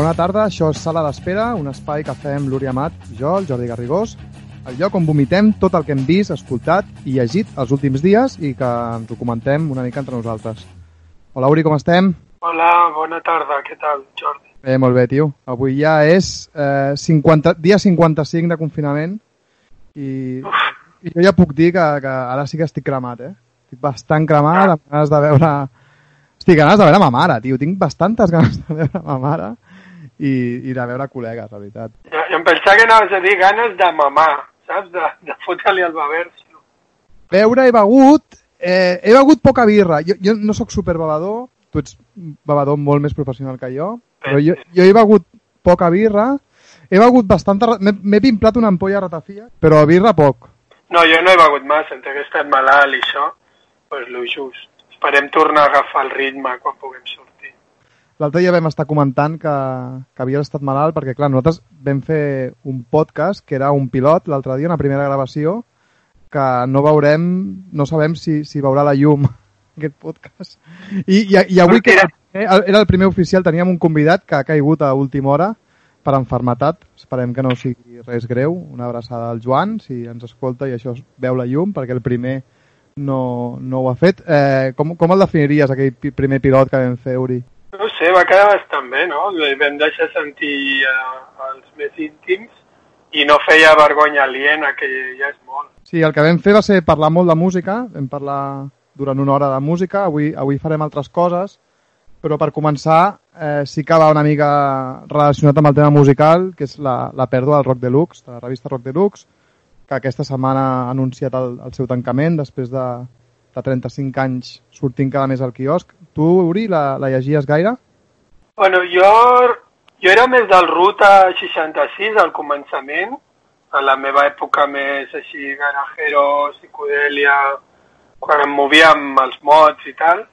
Bona tarda, això és Sala d'Espera, un espai que fem l'Uri Amat, jo, el Jordi Garrigós, el lloc on vomitem tot el que hem vist, escoltat i llegit els últims dies i que ens ho comentem una mica entre nosaltres. Hola, Uri, com estem? Hola, bona tarda, què tal, Jordi? Bé, molt bé, tio. Avui ja és eh, 50, dia 55 de confinament i, i jo ja puc dir que, que ara sí que estic cremat, eh? Estic bastant cremat, amb ganes de veure... Estic ganes de veure ma mare, tio. Tinc bastantes ganes de veure ma mare i, i de veure col·legues, la veritat. Jo, jo em pensava que anaves a dir ganes de mamar, saps? De, de fotre-li el bebercio. Beure he begut, eh, he begut poca birra. Jo, jo no sóc superbebedor, tu ets bevedor molt més professional que jo, però jo, jo he begut poca birra, he begut bastanta... M'he pimplat una ampolla ratafia, però birra poc. No, jo no he begut massa, entre que he estat malalt i això, doncs pues lo just. Esperem tornar a agafar el ritme quan puguem sortir. L'altre dia vam estar comentant que, que havies estat malalt perquè, clar, nosaltres vam fer un podcast que era un pilot l'altre dia, una primera gravació, que no veurem, no sabem si, si veurà la llum aquest podcast. I, i, i avui que era, era el primer oficial, teníem un convidat que ha caigut a última hora per enfermetat. Esperem que no sigui res greu. Una abraçada al Joan, si ens escolta i això veu la llum, perquè el primer no, no ho ha fet. Eh, com, com el definiries, aquell pi- primer pilot que vam fer, Uri? No sé, va quedar bastant bé, no? Vam deixar sentir eh, els més íntims i no feia vergonya aliena, que ja és molt. Sí, el que vam fer va ser parlar molt de música, vam parlar durant una hora de música, avui, avui farem altres coses, però per començar eh, sí que va una mica relacionat amb el tema musical, que és la, la pèrdua del Rock Deluxe, de la revista Rock Deluxe, que aquesta setmana ha anunciat el, el seu tancament després de, de 35 anys sortint cada mes al quiosc. Tu, Uri, la, la llegies gaire? Bueno, jo, jo era més del Ruta 66 al començament, a la meva època més així garajero, psicodèlia, quan em movia amb els mods i tal,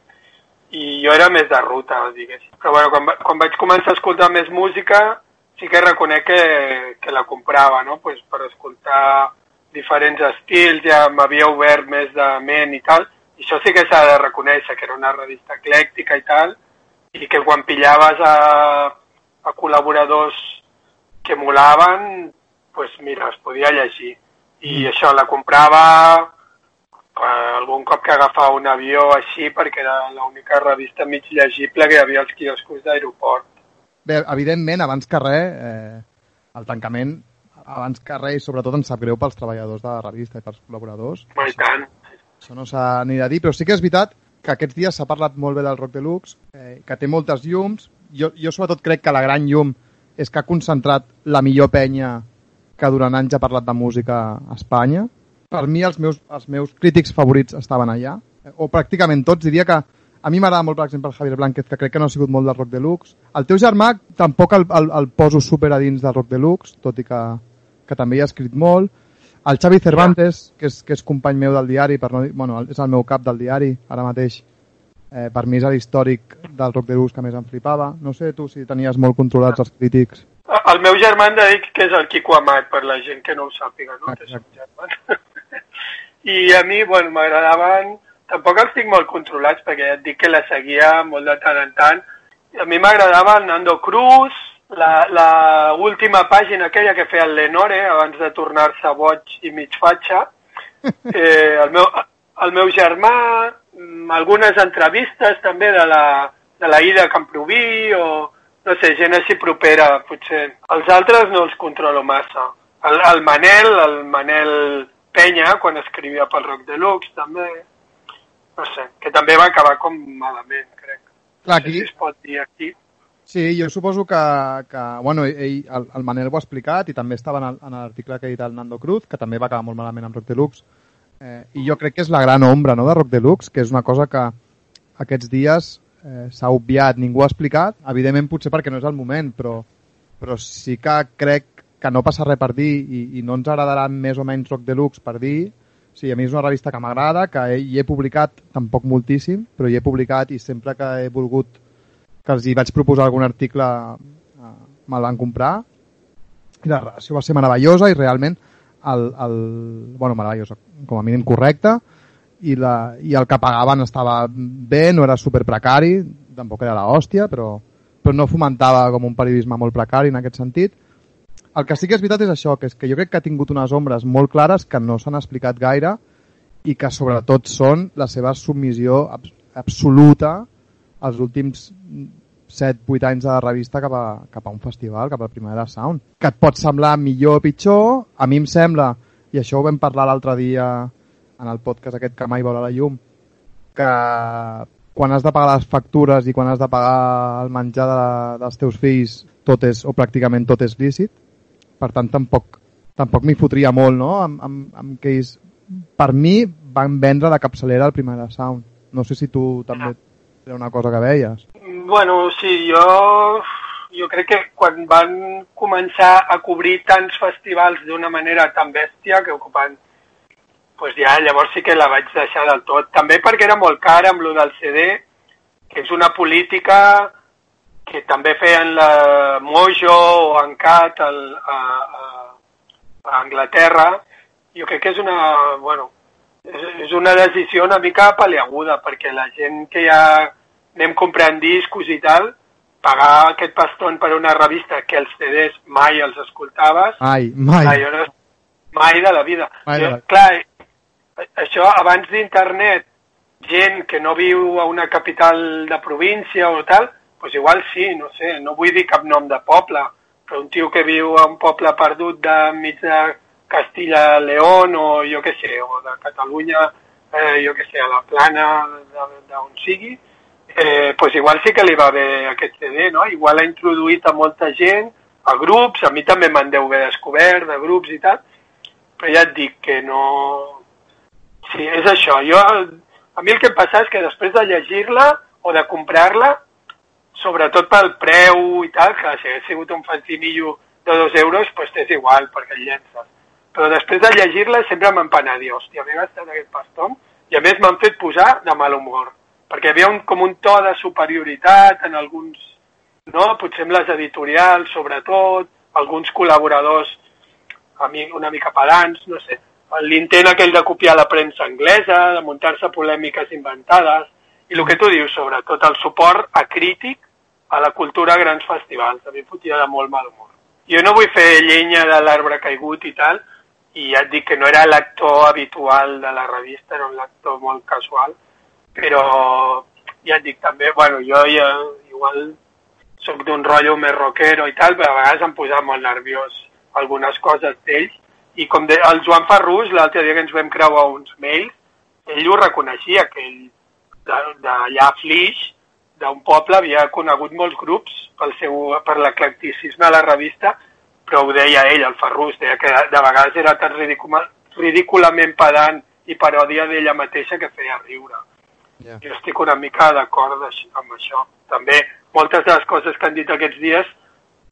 i jo era més de ruta, diguéssim. Però bueno, quan, quan vaig començar a escoltar més música, sí que reconec que, que la comprava, no? Pues per escoltar diferents estils, ja m'havia obert més de ment i tal, això sí que s'ha de reconèixer, que era una revista eclèctica i tal, i que quan pillaves a, a col·laboradors que molaven, pues mira, es podia llegir. I mm. això, la comprava eh, algun cop que agafava un avió així, perquè era l'única revista mig llegible que hi havia als quioscos d'aeroport. Bé, evidentment, abans que res, eh, el tancament, abans que res, i sobretot ens sap greu pels treballadors de la revista i pels col·laboradors. I tant. Això no s'ha ni de dir, però sí que és veritat que aquests dies s'ha parlat molt bé del Rock Deluxe, eh, que té moltes llums. Jo, jo sobretot crec que la gran llum és que ha concentrat la millor penya que durant anys ha parlat de música a Espanya. Per mi els meus, els meus crítics favorits estaven allà, eh, o pràcticament tots. Diria que a mi m'agrada molt, per exemple, el Javier Blanquez, que crec que no ha sigut molt del Rock Deluxe. El teu germà tampoc el, el, el poso super a dins del Rock Deluxe, tot i que, que també hi ha escrit molt. El Xavi Cervantes, que és, que és company meu del diari, per no dir, bueno, és el meu cap del diari, ara mateix. Eh, per mi és l'històric del Rock Deluxe que més em flipava. No sé tu si tenies molt controlats els crítics. El meu germà em dic que és el Quico Amat, per la gent que no ho sàpiga, no? Que un germà. I a mi, bueno, m'agradaven... Tampoc els tinc molt controlats, perquè ja et dic que la seguia molt de tant en tant. A mi m'agradava el Nando Cruz, la, la última pàgina aquella que feia el Lenore abans de tornar-se boig i mig fatxa. Eh, el, meu, el meu germà, mm, algunes entrevistes també de la, de la Ida Camproví o no sé, gent així propera, potser. Els altres no els controlo massa. El, el Manel, el Manel Penya, quan escrivia pel Rock Deluxe, també. No sé, que també va acabar com malament, crec. Clar, No sé aquí, si es pot dir aquí. Sí, jo suposo que, que bueno, ell, el, el Manel ho ha explicat i també estava en l'article que ha dit el Nando Cruz, que també va acabar molt malament amb Rock Deluxe. Eh, I jo crec que és la gran ombra no, de Rock Deluxe, que és una cosa que aquests dies eh, s'ha obviat, ningú ha explicat, evidentment potser perquè no és el moment, però, però sí que crec que no passa res per dir i, i no ens agradarà més o menys Rock Deluxe per dir Sí, a mi és una revista que m'agrada, que hi he publicat tampoc moltíssim, però hi he publicat i sempre que he volgut que els hi vaig proposar algun article eh, me'l van comprar i la relació va ser meravellosa i realment el, el, bueno, meravellosa, com a mínim correcta i, la, i el que pagaven estava bé, no era super precari, tampoc era la hòstia, però, però no fomentava com un periodisme molt precari en aquest sentit. El que sí que és veritat és això, que és que jo crec que ha tingut unes ombres molt clares que no s'han explicat gaire i que sobretot són la seva submissió abs absoluta als últims 7-8 anys de la revista cap a, cap a un festival, cap a Primavera Sound. Que et pot semblar millor o pitjor, a mi em sembla, i això ho vam parlar l'altre dia en el podcast aquest que mai veurà la llum, que quan has de pagar les factures i quan has de pagar el menjar de, dels teus fills tot és, o pràcticament tot és lícit. Per tant, tampoc, tampoc m'hi fotria molt, no?, amb, amb, amb que ells, per mi, van vendre de capçalera el primer de Sound. No sé si tu també era una cosa que veies. Bueno, sí, jo, jo crec que quan van començar a cobrir tants festivals d'una manera tan bèstia que ocupen pues ja llavors sí que la vaig deixar del tot. També perquè era molt cara amb lo del CD, que és una política que també feien la Mojo o Encat al, a, a, a Anglaterra. Jo crec que és una, bueno, és, és una decisió una mica paliaguda, perquè la gent que ja anem comprant discos i tal, pagar aquest paston per una revista que els CDs mai els escoltaves... Ai, mai. No, mai de la vida. Mai de la... Clar, això abans d'internet, gent que no viu a una capital de província o tal, doncs igual sí, no sé, no vull dir cap nom de poble, però un tio que viu a un poble perdut de mig de Castilla-León o jo què sé, o de Catalunya, eh, jo què sé, a la plana d'on sigui, eh, doncs igual sí que li va bé aquest CD, no? Igual ha introduït a molta gent, a grups, a mi també me'n deu haver descobert, de grups i tal, però ja et dic que no, Sí, és això. Jo, a mi el que em passa és que després de llegir-la o de comprar-la, sobretot pel preu i tal, que si hagués sigut un fanzinillo de dos euros, doncs t'és igual, perquè el llences. Però després de llegir-la sempre m'han penat, hòstia, m'he gastat aquest pastom, i a més m'han fet posar de mal humor, perquè hi havia un, com un to de superioritat en alguns, no? potser amb les editorials, sobretot, alguns col·laboradors una mica pedants, no sé l'intent aquell de copiar la premsa anglesa, de muntar-se polèmiques inventades, i el que tu dius, sobretot el suport acrític a la cultura a grans festivals. A mi fotia de molt mal humor. Jo no vull fer llenya de l'arbre caigut i tal, i ja et dic que no era l'actor habitual de la revista, era un lector molt casual, però ja et dic també, bueno, jo ja igual sóc d'un rotllo més rockero i tal, però a vegades em posava molt nerviós algunes coses d'ells, i com de, el Joan Ferrús, l'altre dia que ens vam creuar uns mails, ell ho reconeixia, que ell d'allà a Flix, d'un poble, havia conegut molts grups pel seu, per l'eclecticisme a la revista, però ho deia ell, el Ferrús, deia que de vegades era tan ridícul, ridículament pedant i paròdia d'ella mateixa que feia riure. Yeah. Jo estic una mica d'acord amb això. També moltes de les coses que han dit aquests dies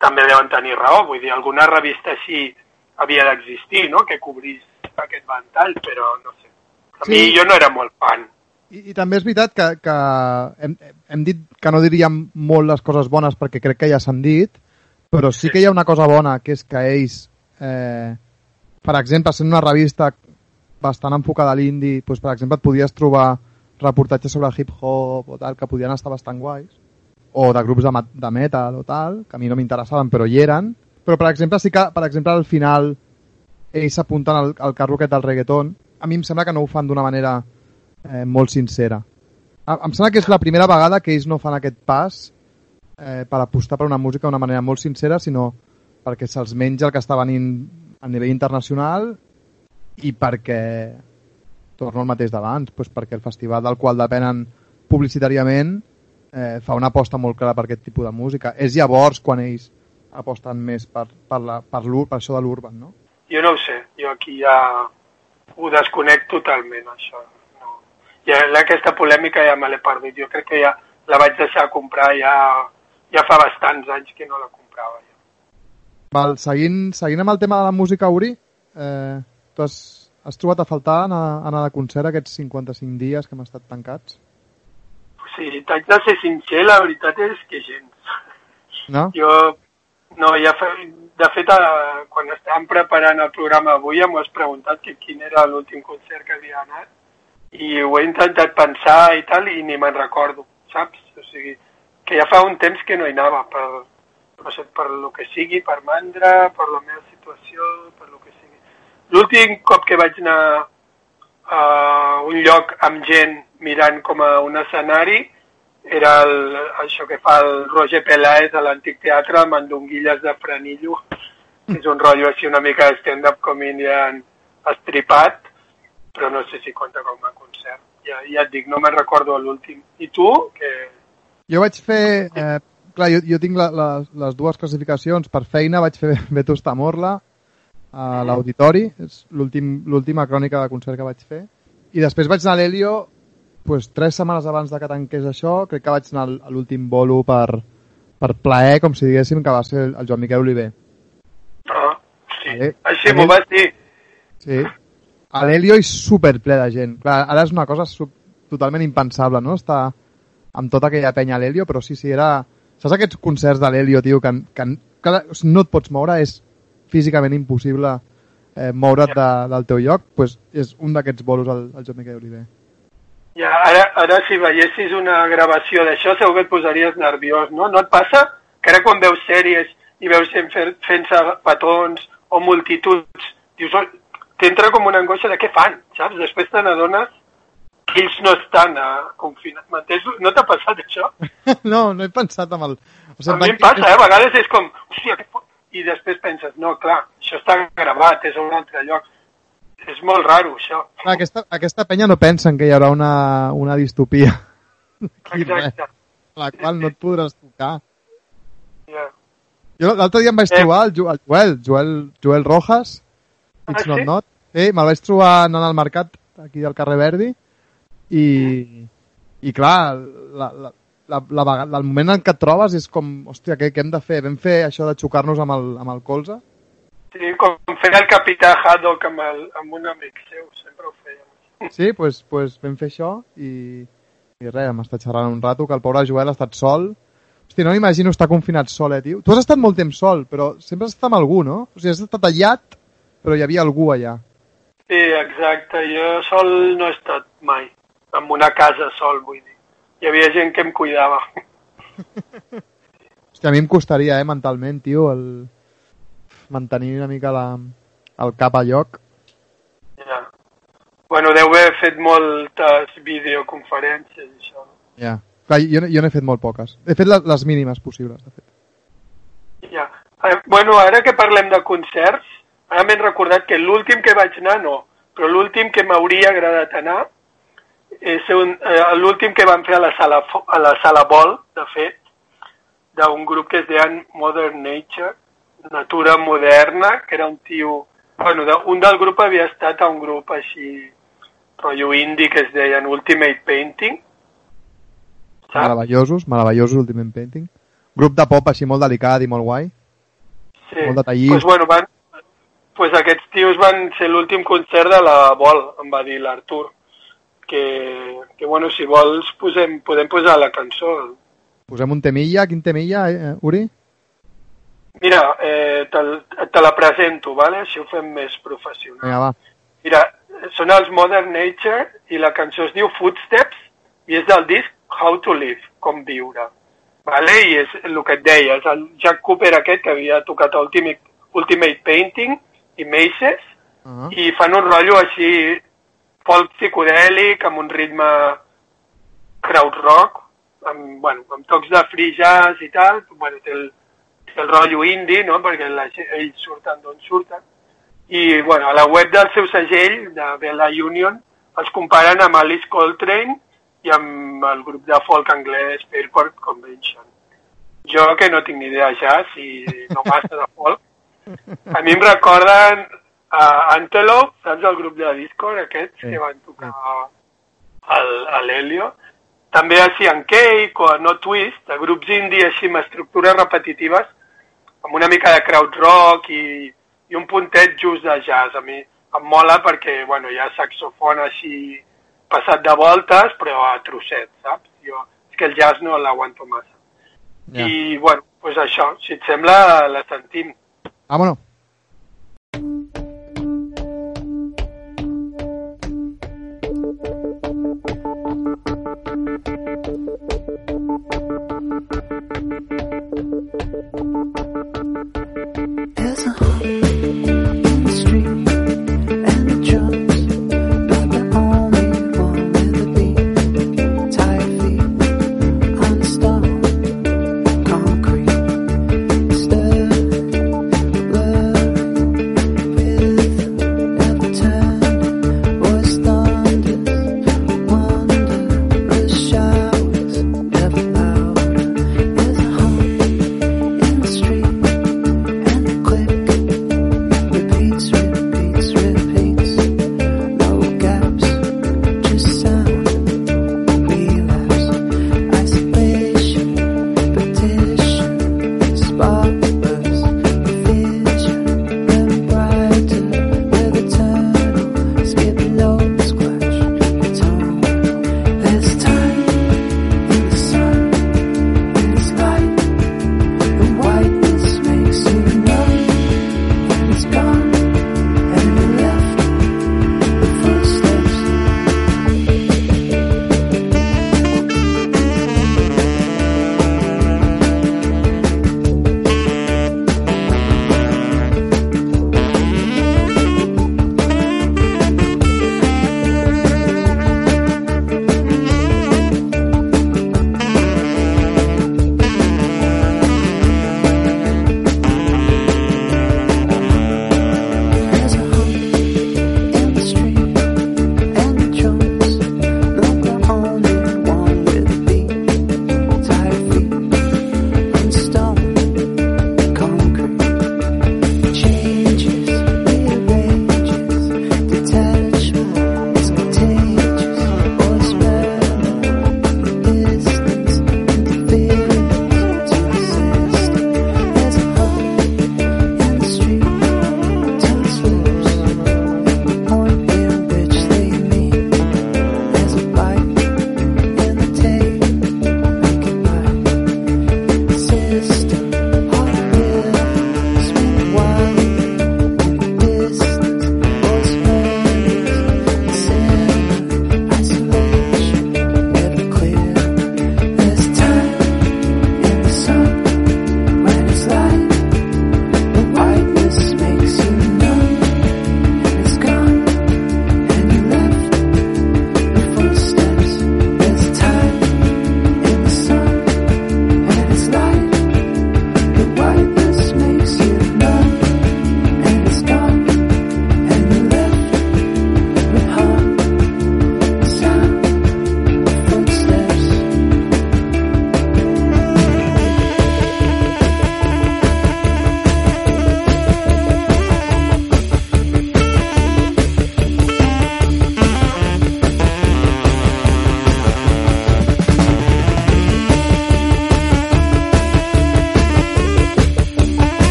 també deuen tenir raó. Vull dir, alguna revista així havia d'existir, no?, que cobrís aquest ventall, però no sé. A sí. mi jo no era molt fan. I, i també és veritat que, que hem, hem dit que no diríem molt les coses bones perquè crec que ja s'han dit, però sí, que hi ha una cosa bona, que és que ells, eh, per exemple, sent una revista bastant enfocada a l'indi, doncs, per exemple, et podies trobar reportatges sobre hip-hop o tal, que podien estar bastant guais, o de grups de, de metal o tal, que a mi no m'interessaven, però hi eren, però, per exemple, sí que, per exemple, al final ells s'apunten al, al carro aquest del reggaeton. A mi em sembla que no ho fan d'una manera eh, molt sincera. Em sembla que és la primera vegada que ells no fan aquest pas eh, per apostar per una música d'una manera molt sincera, sinó perquè se'ls menja el que està venint a nivell internacional i perquè, torno al mateix d'abans, doncs perquè el festival del qual depenen publicitàriament eh, fa una aposta molt clara per aquest tipus de música. És llavors quan ells aposten més per, per, la, per, per això de l'urban, no? Jo no ho sé, jo aquí ja ho desconec totalment, això. No. Ja, aquesta polèmica ja me l'he perdut, jo crec que ja la vaig deixar comprar ja, ja fa bastants anys que no la comprava. Ja. Val, seguint, seguint amb el tema de la música, Uri, eh, tu has, has trobat a faltar anar, anar de concert aquests 55 dies que hem estat tancats? Sí, t'haig de ser sincer, la veritat és que gens. No? Jo no, ja fe, de fet, eh, quan estàvem preparant el programa avui m'ho has preguntat que quin era l'últim concert que havia anat i ho he intentat pensar i tal i ni me'n recordo, saps? O sigui, que ja fa un temps que no hi anava, per, no sé, per lo que sigui, per mandra, per la meva situació, per lo que. L'últim cop que vaig anar a un lloc amb gent mirant com a un escenari era el, això que fa el Roger Peláez a l'antic teatre amb mandonguilles de Franillo, que és un rotllo així una mica de stand-up comedian estripat, però no sé si compta com a concert. Ja, ja et dic, no me'n recordo l'últim. I tu? Que... Jo vaig fer... Eh, clar, jo, jo tinc la, la, les dues classificacions. Per feina vaig fer Vetus Tamorla a l'Auditori, és l'última crònica de concert que vaig fer. I després vaig anar a l'Helio pues, tres setmanes abans de que tanqués això, crec que vaig anar a l'últim bolo per, per plaer, com si diguéssim, que va ser el Joan Miquel Oliver. Ah, sí. Vale. Així m'ho vas dir. Sí. A l'Helio és superple de gent. Clar, ara és una cosa sub, totalment impensable, no? Està amb tota aquella penya a l'Helio, però sí, sí, era... Saps aquests concerts de l'Helio, tio, que, que, que no et pots moure, és físicament impossible eh, moure't de, del teu lloc, pues és un d'aquests bolos al, al Joan Miquel Oliver. Ja, ara, ara si veiessis una gravació d'això segur que et posaries nerviós, no? No et passa que ara quan veus sèries i veus gent fent-se petons o multituds, dius, t'entra com una angoixa de què fan, saps? Després te n'adones que ells no estan a confinar. M'entens? No t'ha passat això? no, no he pensat amb el... O sigui, a mi em passa, eh? A vegades és com, hòstia, què I després penses, no, clar, això està gravat, és a un altre lloc. És molt raro, això. Aquesta, aquesta penya no pensen que hi haurà una, una distopia. Exacte. La qual no et podràs tocar. Ja. Jo l'altre dia em vaig eh. trobar el, el Joel, Joel, Joel Rojas, It's ah, sí? Not Not. Sí, me'l vaig trobar anant al mercat aquí del carrer Verdi i, i clar, la, la, la, la, la, el moment en què et trobes és com, hòstia, què, què hem de fer? Vam fer això de xocar-nos amb, el, amb el colze? Sí, com feia el capità Haddock amb, el, amb un amic seu, sempre ho fèiem. Sí, doncs pues, pues vam fer això i, i res, hem estat xerrant un rato que el pobre Joel ha estat sol. Hosti, no m'imagino estar confinat sol, eh, tio? Tu has estat molt temps sol, però sempre has estat amb algú, no? O sigui, has estat aïllat però hi havia algú allà. Sí, exacte. Jo sol no he estat mai. En una casa sol, vull dir. Hi havia gent que em cuidava. Hòstia, a mi em costaria, eh, mentalment, tio, el... mantenir una mica la... el cap a lloc. Ja. Bueno, deu haver fet moltes videoconferències, això. Ja. Clar, jo, jo n'he fet molt poques. He fet les, les mínimes possibles, de fet. Ja. Eh, bueno, ara que parlem de concerts, Ara m'he recordat que l'últim que vaig anar no, però l'últim que m'hauria agradat anar és un, eh, l'últim que van fer a la sala, a la sala Vol, de fet, d'un grup que es deien Modern Nature, Natura Moderna, que era un tio... Bueno, de, un del grup havia estat a un grup així, rotllo indie, que es deien Ultimate Painting. Saps? Meravellosos, meravellosos Ultimate Painting. Grup de pop així molt delicat i molt guai. Sí. Molt. Pues bueno, van, pues aquests tios van ser l'últim concert de la Vol, em va dir l'Artur. Que, que, bueno, si vols, posem, podem posar la cançó. Posem un temilla. Quin temilla, eh, Uri? Mira, eh, te, te la presento, vale? així ho fem més professional. Vinga, va. Mira, són els Modern Nature i la cançó es diu Footsteps i és del disc How to Live, com viure. Vale? I és el que et deia, és el Jack Cooper aquest que havia tocat Ultimate, Ultimate Painting i Maces uh -huh. i fan un rotllo així folk psicodèlic amb un ritme crowd rock amb, bueno, amb tocs de free jazz i tal bueno, té, el, té el rotllo indie no? perquè la, ells surten d'on surten i bueno, a la web del seu segell de Bella Union els comparen amb Alice Coltrane i amb el grup de folk anglès Fairport Convention jo que no tinc ni idea de jazz i no massa de folk a mi em recorden a uh, Antelope, saps el grup de Discord, aquests sí. que van tocar al, a l'Helio. També a Cian Cake o a No Twist, de grups indie així amb estructures repetitives, amb una mica de crowd rock i, i un puntet just de jazz. A mi em mola perquè bueno, hi ha saxofon així passat de voltes, però a trossets, saps? Jo, és que el jazz no l'aguanto massa. Yeah. I, bueno, doncs això, si et sembla, la sentim. Vámonos. Thank you.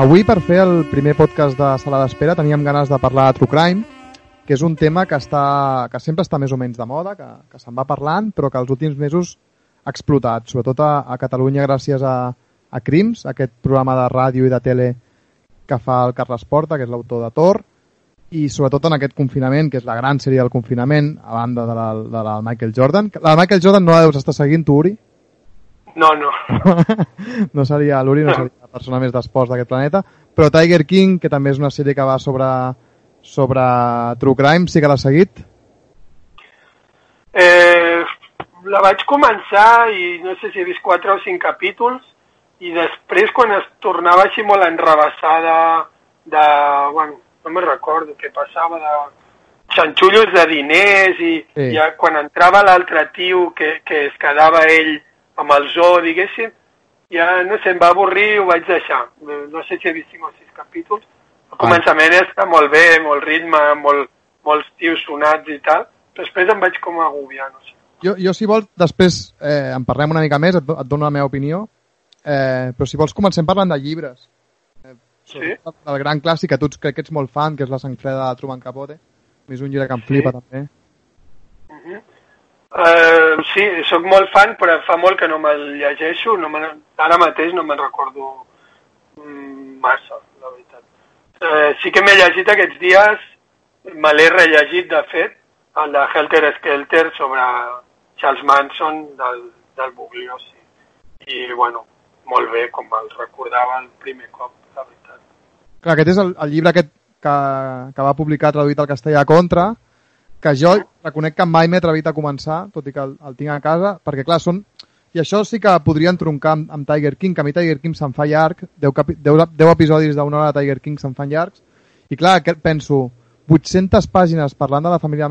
Avui per fer el primer podcast de Sala d'Espera teníem ganes de parlar de True Crime, que és un tema que, està, que sempre està més o menys de moda, que, que se'n va parlant, però que els últims mesos ha explotat, sobretot a, a Catalunya gràcies a, a Crims, aquest programa de ràdio i de tele que fa el Carles Porta, que és l'autor de Thor, i sobretot en aquest confinament, que és la gran sèrie del confinament, a banda de la, de la Michael Jordan. La Michael Jordan no la deus estar seguint, tu, Uri? No, no. no seria l'Uri, no seria la persona més d'esports d'aquest planeta, però Tiger King, que també és una sèrie que va sobre, sobre True Crime, sí que l'ha seguit? Eh, la vaig començar i no sé si he vist 4 o 5 capítols i després quan es tornava així molt enrebaçada de, bueno, no me'n recordo què passava, de xanxullos de diners i sí. ja quan entrava l'altre tio que, que es quedava ell amb el zoo, diguéssim, ja no sé, em va avorrir i ho vaig deixar. No sé si he vist 5 o 6 capítols. Al començament està molt bé, molt ritme, molt, molts tios sonats i tal, després em vaig com agobiar, no sé. Jo, jo si vols, després eh, en parlem una mica més, et, et dono la meva opinió, eh, però si vols comencem parlant de llibres. Eh, sí? El gran clàssic, que tu crec que ets molt fan, que és La sang freda de Truman Capote. És un llibre que em flipa, sí. també. Uh sí, sóc molt fan, però fa molt que no me'l llegeixo. No me ara mateix no me'n recordo mm, massa, la veritat. Uh, sí que m'he llegit aquests dies, me l'he rellegit, de fet, el de Helter Skelter sobre Charles Manson del, del Bugliosi. I, bueno, molt bé, com el recordava el primer cop, la veritat. Clar, aquest és el, el llibre aquest que, que va publicar traduït al castellà contra, que jo reconec que mai m'he atrevit a començar, tot i que el, el tinc a casa, perquè clar, són... I això sí que podrien troncar amb, amb Tiger King, que a mi Tiger King se'n fa llarg, 10, 10, 10 episodis d'una hora de Tiger King se'n fan llargs, i clar, que penso, 800 pàgines parlant de la família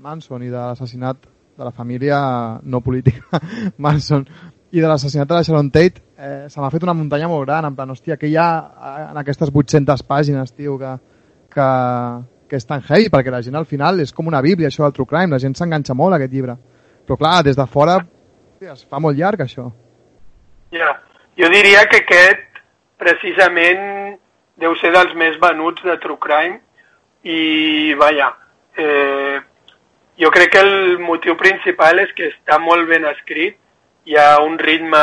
Manson i de l'assassinat de la família no política Manson i de l'assassinat de la Sharon Tate eh, se m'ha fet una muntanya molt gran en plan, hòstia, que hi ha en aquestes 800 pàgines, tio, que, que, que és tan heavy, perquè la gent al final és com una bíblia, això del true crime, la gent s'enganxa molt a aquest llibre. Però clar, des de fora es fa molt llarg, això. Ja, yeah. jo diria que aquest precisament deu ser dels més venuts de true crime i, vaja, eh, jo crec que el motiu principal és que està molt ben escrit, hi ha un ritme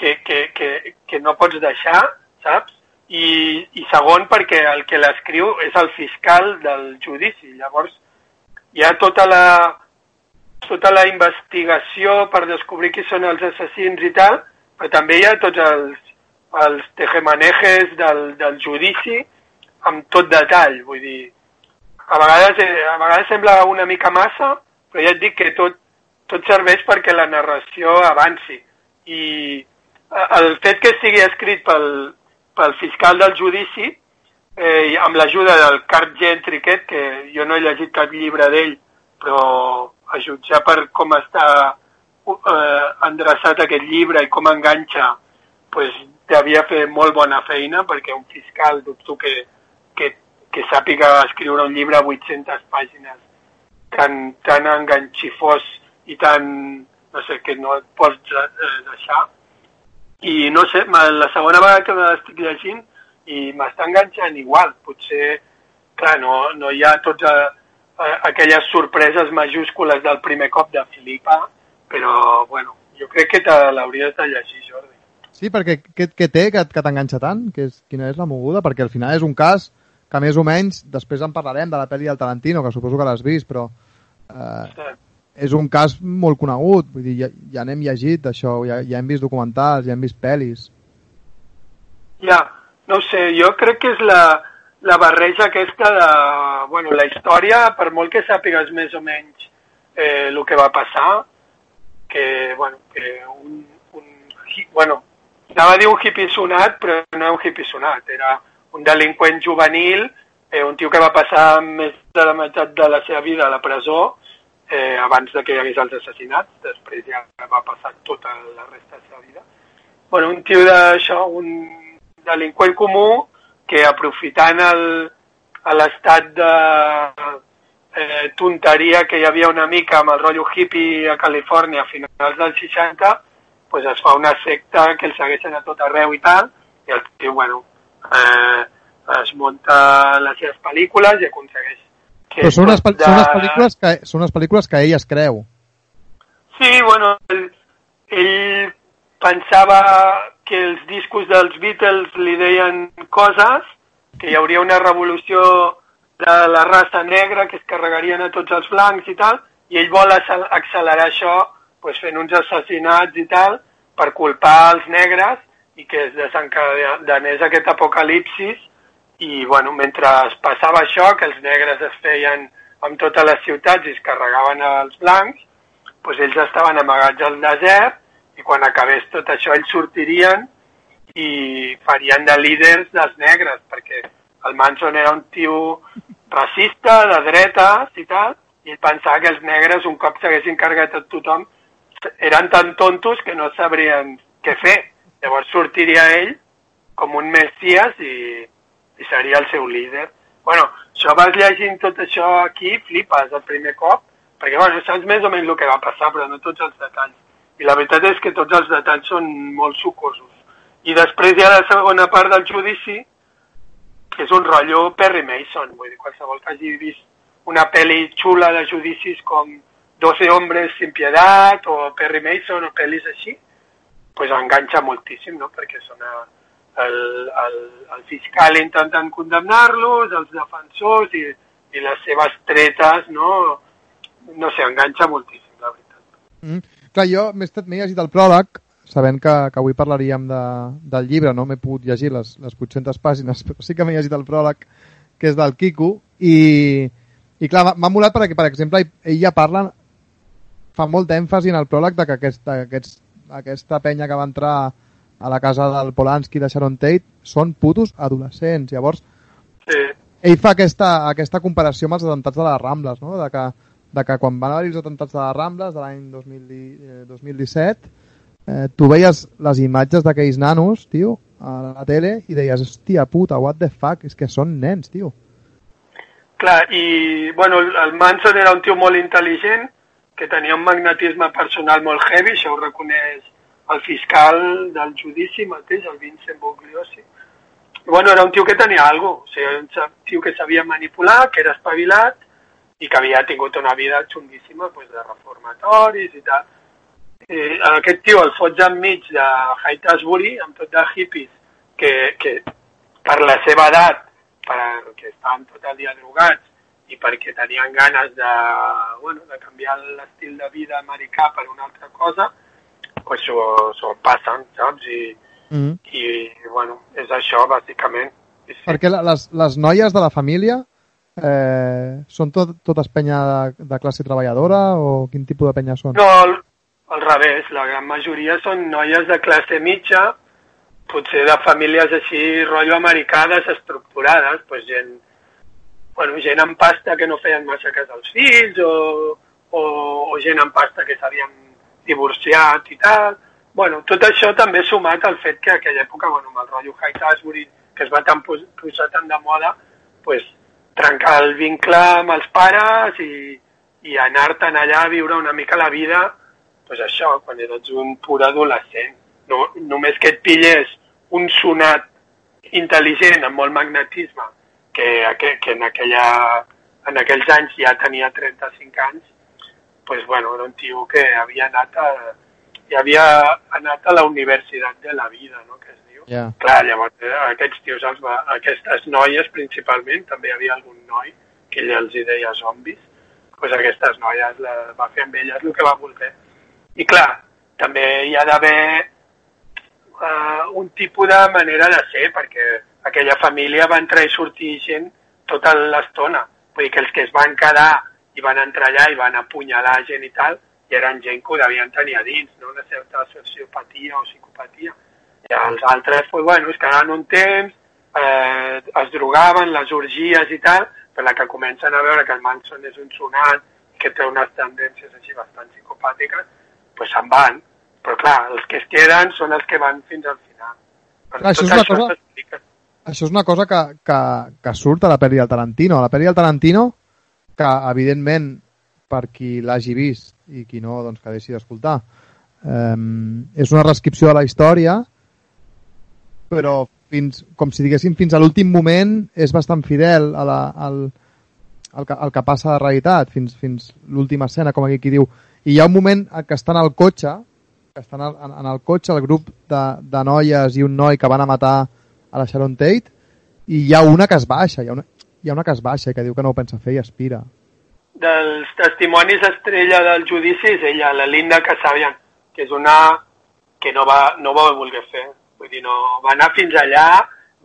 que, que, que, que no pots deixar, saps? I, i segon perquè el que l'escriu és el fiscal del judici. Llavors hi ha tota la, tota la investigació per descobrir qui són els assassins i tal, però també hi ha tots els, els tejemanejes del, del judici amb tot detall, vull dir, a vegades, a vegades sembla una mica massa, però ja et dic que tot, tot serveix perquè la narració avanci. I el fet que estigui escrit pel, pel fiscal del judici, eh, amb l'ajuda del Cart Gentry aquest, que jo no he llegit cap llibre d'ell, però a jutjar per com està eh, endreçat aquest llibre i com enganxa, pues, devia fer molt bona feina, perquè un fiscal dubto que, que que sàpiga escriure un llibre a 800 pàgines tan, tan enganxifós i tan, no sé, que no et pots eh, deixar. I no sé, la segona vegada que l'estic llegint i m'està enganxant igual. Potser, clar, no, no hi ha tots a, a, aquelles sorpreses majúscules del primer cop de Filipa, però, bueno, jo crec que te l'hauries de llegir, Jordi. Sí, perquè què, què té que, que t'enganxa tant? Que és, quina és la moguda? Perquè al final és un cas que més o menys, després en parlarem de la pel·li del Tarantino, que suposo que l'has vist, però eh, sí. És un cas molt conegut, vull dir, ja, ja n'hem llegit d'això, ja, ja hem vist documentals, ja hem vist pel·lis. Ja, no sé, jo crec que és la, la barreja aquesta de, bueno, la història, per molt que sàpigues més o menys eh, el que va passar, que, bueno, que un, un bueno, anava a dir un hippie sonat, però no un hippie sonat, era un delinqüent juvenil, eh, un tio que va passar més de la meitat de la seva vida a la presó eh, abans de que hi hagués els assassinats, després ja va passar tota la resta de la vida. Bueno, un tio d'això, un delinqüent comú que aprofitant l'estat de eh, tonteria que hi havia una mica amb el rotllo hippie a Califòrnia a finals dels 60, pues es fa una secta que el segueixen a tot arreu i tal, i el tio, bueno, eh, es munta les seves pel·lícules i aconsegueix Però són unes, pel- són unes pel·lícules que, són unes pel·lícules que ell es creu. Sí, bueno, ell, ell pensava que els discos dels Beatles li deien coses, que hi hauria una revolució de la raça negra, que es carregarien a tots els blancs i tal, i ell vol accel- accelerar això pues, fent uns assassinats i tal, per culpar els negres i que es desencadenés aquest apocalipsis i bueno, mentre es passava això, que els negres es feien amb totes les ciutats i es carregaven els blancs, doncs ells estaven amagats al desert i quan acabés tot això ells sortirien i farien de líders dels negres, perquè el Manson era un tio racista, de dretes i tal, i ell pensava que els negres, un cop s'haguessin carregat a tothom, eren tan tontos que no sabrien què fer. Llavors sortiria ell com un messies i, i seria el seu líder. Bueno, això vas llegint tot això aquí, flipes el primer cop, perquè bueno, saps més o menys el que va passar, però no tots els detalls. I la veritat és que tots els detalls són molt sucosos. I després hi ha la segona part del judici, que és un rotllo Perry Mason, vull dir, qualsevol que hagi vist una pel·li xula de judicis com 12 hombres sin piedad o Perry Mason o pel·lis així, pues enganxa moltíssim, no? perquè són a, el, el, el fiscal intentant condemnar-los, els defensors i, i les seves tretes, no? No sé, enganxa moltíssim, la veritat. Mm. Clar, jo m'he estat- m'he llegit el pròleg, sabent que, que avui parlaríem de, del llibre, no m'he pogut llegir les, les 800 pàgines, però sí que m'he llegit el pròleg, que és del Quico, i, i clar, m'ha- molat perquè, per exemple, ell- ja parla, fa molt èmfasi en el pròleg de que aquesta, aquests, aquesta penya que va entrar a la casa del Polanski de Sharon Tate són putos adolescents. Llavors, Sí, ell fa aquesta, aquesta comparació amb els atemptats de les Rambles, no? de, que, de que quan van haver els atemptats de les Rambles de l'any 2010 eh, 2017, eh, tu veies les imatges d'aquells nanos, tio, a la tele i deies, hòstia puta, what the fuck, és que són nens, tio. clar, i bueno, el Manson era un tio molt intel·ligent, que tenia un magnetisme personal molt heavy, això ho reconeix el fiscal del judici mateix, el Vincent Bugliosi. I, bueno, era un tio que tenia alguna cosa, o sigui, un tio que sabia manipular, que era espavilat i que havia tingut una vida xunguíssima pues, de reformatoris i tal. I aquest tio el fots enmig de Haight-Ashbury, amb tot de hippies, que, que per la seva edat, perquè estaven tot el dia drogats i perquè tenien ganes de, bueno, de canviar l'estil de vida americà per una altra cosa, pues s'ho passen, saps? I, Mm -hmm. i, bueno, és això, bàsicament. Sí. Perquè les, les noies de la família eh, són tot, totes penya de, de classe treballadora o quin tipus de penya són? No, al, al revés, la gran majoria són noies de classe mitja, potser de famílies així, rotllo americà, desestructurades, pues gent, bueno, gent amb pasta que no feien massa cas als fills, o, o, o gent amb pasta que s'havien divorciat i tal. Bueno, tot això també sumat al fet que a aquella època, bueno, amb el rotllo Haight-Ashbury, que es va tan pos- posar tan de moda, pues, trencar el vincle amb els pares i, i anar-te'n allà a viure una mica la vida, pues això, quan eres un pur adolescent. No, només que et pillés un sonat intel·ligent amb molt magnetisme, que, que, que en, aquella, en aquells anys ja tenia 35 anys, pues bueno, era un tio que havia anat a, ja havia anat a la universitat de la vida, no?, que es diu. Ja. Clar, llavors eh, aquests tios, els va, aquestes noies principalment, també hi havia algun noi que ell els hi deia zombis, pues aquestes noies la, va fer amb elles el que va voler. I clar, també hi ha d'haver uh, un tipus de manera de ser, perquè aquella família va entrar i sortir gent tota l'estona. Vull dir que els que es van quedar i van entrar allà i van apunyalar gent i tal, i eren gent que ho devien tenir a dins, no? una certa sociopatia o psicopatia. I els altres, pues, bueno, es quedaven un temps, eh, es drogaven, les orgies i tal, però la que comencen a veure que el Manson és un sonat i que té unes tendències així bastant psicopàtiques, pues se'n van. Però clar, els que es queden són els que van fins al final. Per Clar, això és una cosa- s'explica. Això és una cosa que, que, que surt a la pel·li del Tarantino. A la pel·li del Tarantino, que evidentment per qui l'hagi vist i qui no, doncs que deixi d'escoltar, eh, és una reescripció de la història però fins, com si diguéssim fins a l'últim moment és bastant fidel a la, al, al, que, al que passa de realitat, fins, fins l'última escena, com aquí qui diu. I hi ha un moment que estan al cotxe, que estan en, en el cotxe, el grup de, de noies i un noi que van a matar a la Sharon Tate, i hi ha una que es baixa, hi ha una, hi ha una que es baixa que diu que no ho pensa fer i aspira. Dels testimonis estrella del judici és ella, la Linda Casabian, que és una que no va, no va voler fer. Vull dir, no, va anar fins allà,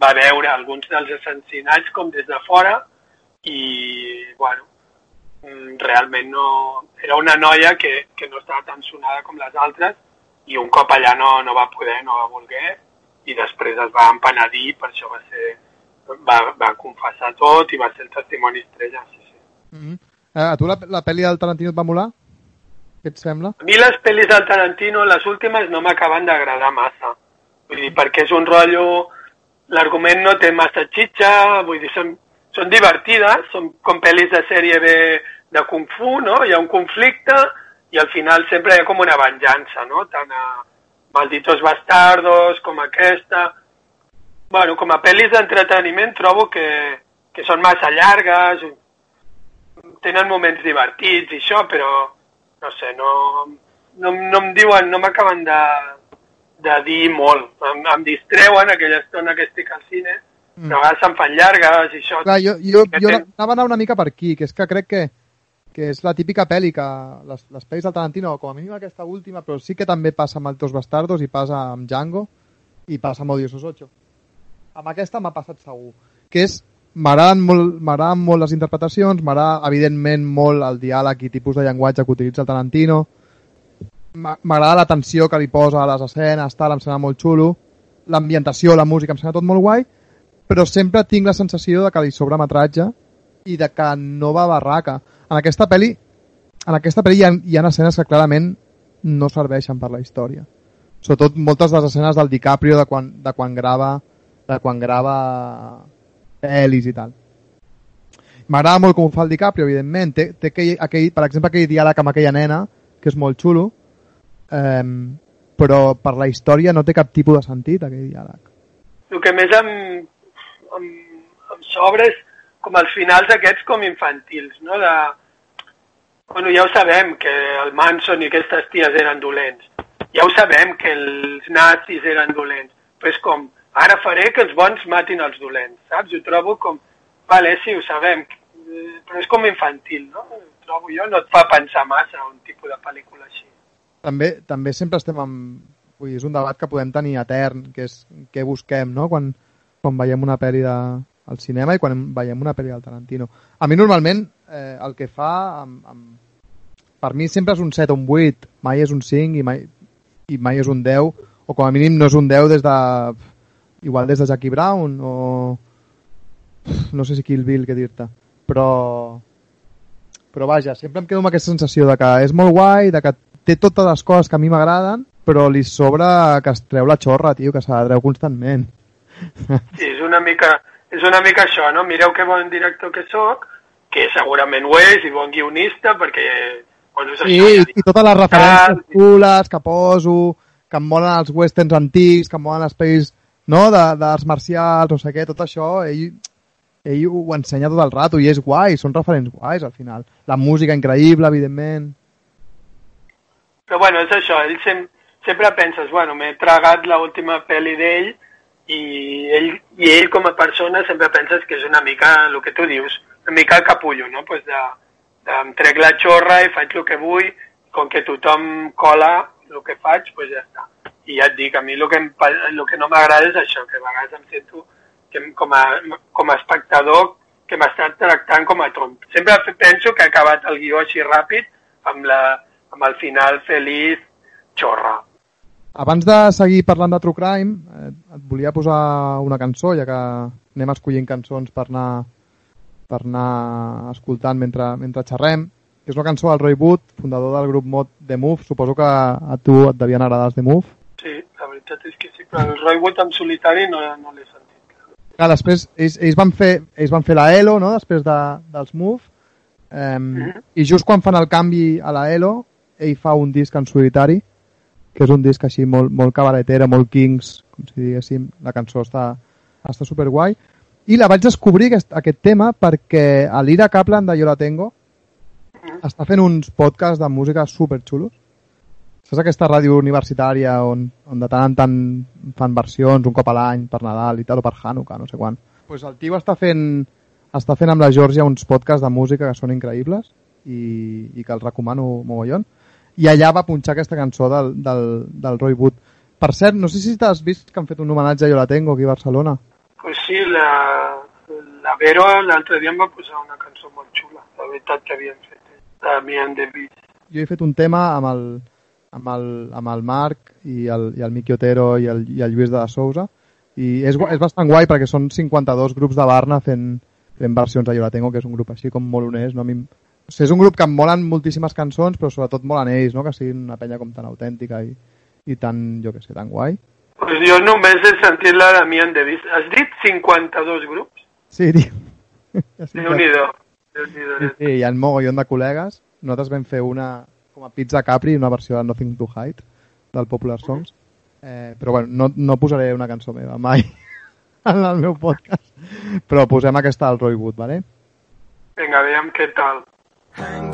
va veure alguns dels assassinats com des de fora i, bueno, mm, realment no... Era una noia que, que no estava tan sonada com les altres i un cop allà no, no va poder, no va voler i després es va empenedir, per això va ser va, va confessar tot i va ser el testimoni estrella, sí, sí. Mm -hmm. eh, a tu la, la pel·li del Tarantino et va molar? Què et sembla? A mi les pel·lis del Tarantino, les últimes, no m'acaben d'agradar massa. Vull dir, perquè és un rotllo... L'argument no té massa xitxa, vull dir, són, són divertides, són com pel·lis de sèrie B de Kung Fu, no? Hi ha un conflicte i al final sempre hi ha com una venjança, no? Tant a Malditos Bastardos com aquesta bueno, com a pel·lis d'entreteniment trobo que, que són massa llargues, tenen moments divertits i això, però no sé, no, no, no em diuen, no m'acaben de, de dir molt. Em, em distreuen aquella estona que estic al cine, mm. però a vegades se'n fan llargues i això. Clar, jo, jo, jo anava a anar una mica per aquí, que és que crec que, que és la típica pel·li que les, les pel·lis del Tarantino, com a mínim aquesta última, però sí que també passa amb Altos Bastardos i passa amb Django i passa amb Odiosos 8 amb aquesta m'ha passat segur, que és m'agraden molt, molt les interpretacions, m'agrada evidentment molt el diàleg i tipus de llenguatge que utilitza el Tarantino, m'agrada la tensió que li posa a les escenes, tal, em sembla molt xulo, l'ambientació, la música, em sembla tot molt guai, però sempre tinc la sensació de que li sobra metratge i de que no va barraca. En aquesta pel·li, en aquesta pel·li hi ha, hi ha escenes que clarament no serveixen per la història. Sobretot moltes de les escenes del DiCaprio de quan, de quan grava de quan grava pel·lis i tal. M'agrada molt com ho fa el DiCaprio, evidentment. Té, té aquell, aquell, per exemple, aquell diàleg amb aquella nena, que és molt xulo, eh, però per la història no té cap tipus de sentit, aquell diàleg. El que més em, em, em sobra és com els finals aquests com infantils, no? De, bueno, ja ho sabem, que el Manson i aquestes ties eren dolents. Ja ho sabem, que els nazis eren dolents. Però és com, ara faré que els bons matin els dolents, saps? Ho trobo com, vale, sí, ho sabem, però és com infantil, no? Trobo jo, no et fa pensar massa un tipus de pel·lícula així. També, també sempre estem amb... Vull dir, és un debat que podem tenir etern, que és què busquem, no? Quan, quan veiem una pel·li de, al cinema i quan veiem una pel·li del Tarantino. A mi normalment eh, el que fa amb, amb... per mi sempre és un 7 o un 8, mai és un 5 i mai, i mai és un 10 o com a mínim no és un 10 des de igual des de Jackie Brown o no sé si Kill Bill què dir-te però però vaja, sempre em quedo amb aquesta sensació de que és molt guai, de que té totes les coses que a mi m'agraden, però li sobra que es treu la xorra, tio, que se la treu constantment. Sí, és una mica, és una mica això, no? Mireu que bon director que sóc, que segurament ho és, i bon guionista, perquè... Bueno, és sí, això, i, i totes les referències cules que poso, que em molen els westerns antics, que em molen els pells no? d'arts marcials, no sé què, tot això, ell, ell ho ensenya tot el rato i és guai, són referents guais al final. La música increïble, evidentment. Però bueno, és això, ell sem sempre penses, bueno, m'he tragat l'última pel·li d'ell i ell, i ell com a persona sempre penses que és una mica el que tu dius, una mica el capullo, no? Pues de, de, em trec la xorra i faig el que vull, com que tothom cola el que faig, pues ja està i ja et dic, a mi el que, em, el que no m'agrada és això, que a vegades em sento que com, a, com a espectador que m'estan tractant com a tron. Sempre penso que ha acabat el guió així ràpid amb, la, amb el final feliç xorra. Abans de seguir parlant de True Crime, eh, et volia posar una cançó, ja que anem escollint cançons per anar, per anar escoltant mentre, mentre xerrem, que és una cançó del Roy Wood, fundador del grup mod The Move. Suposo que a tu et devien agradar els The Move. Veritat és que sí, però el Roy Wood en solitari no, no l'he sentit. Clar, després ells, ells, van fer, ells van fer la ELO, no?, després de, dels Move, um, mm -hmm. i just quan fan el canvi a la ELO, ell fa un disc en solitari, que és un disc així molt, molt cabaretera, molt Kings, com si diguéssim, la cançó està, està superguai. I la vaig descobrir, aquest, aquest tema, perquè a l'Ira Kaplan de Yo la Tengo està fent uns podcasts de música superxulos. Saps aquesta ràdio universitària on, on de tant en tant fan versions un cop a l'any per Nadal i tal, o per Hanukkah, no sé quan. Pues el tio està fent, està fent amb la Georgia uns podcasts de música que són increïbles i, i que els recomano mogollon. I allà va punxar aquesta cançó del, del, del Roy Wood. Per cert, no sé si t'has vist que han fet un homenatge a Jo la tengo aquí a Barcelona. Pues sí, la, la Vero l'altre dia em va posar una cançó molt xula, la veritat que havien fet, de Mian Davis. Jo he fet un tema amb el, amb el, amb el Marc i el, i el Miqui Otero i el, i el Lluís de la Sousa i és, és bastant guai perquè són 52 grups de Barna fent, fent versions de Jo la tengo, que és un grup així com molt honest, no? A mi, o sigui, és un grup que em molen moltíssimes cançons, però sobretot molen ells, no? que siguin una penya com tan autèntica i, i tan, jo que sé, tan guai. Pues jo només he sentit la de Mian Davis. Has dit 52 grups? Sí, tio. Ja sí, sí, Déu-n'hi-do. sí, hi ha un mogollon de col·legues. Nosaltres vam fer una com a Pizza Capri, una versió de Nothing to Hide, del Popular Songs. Eh, però bueno, no, no posaré una cançó meva mai en el meu podcast. Però posem aquesta del Roy Wood, vale? Vinga, veiem què tal. Sing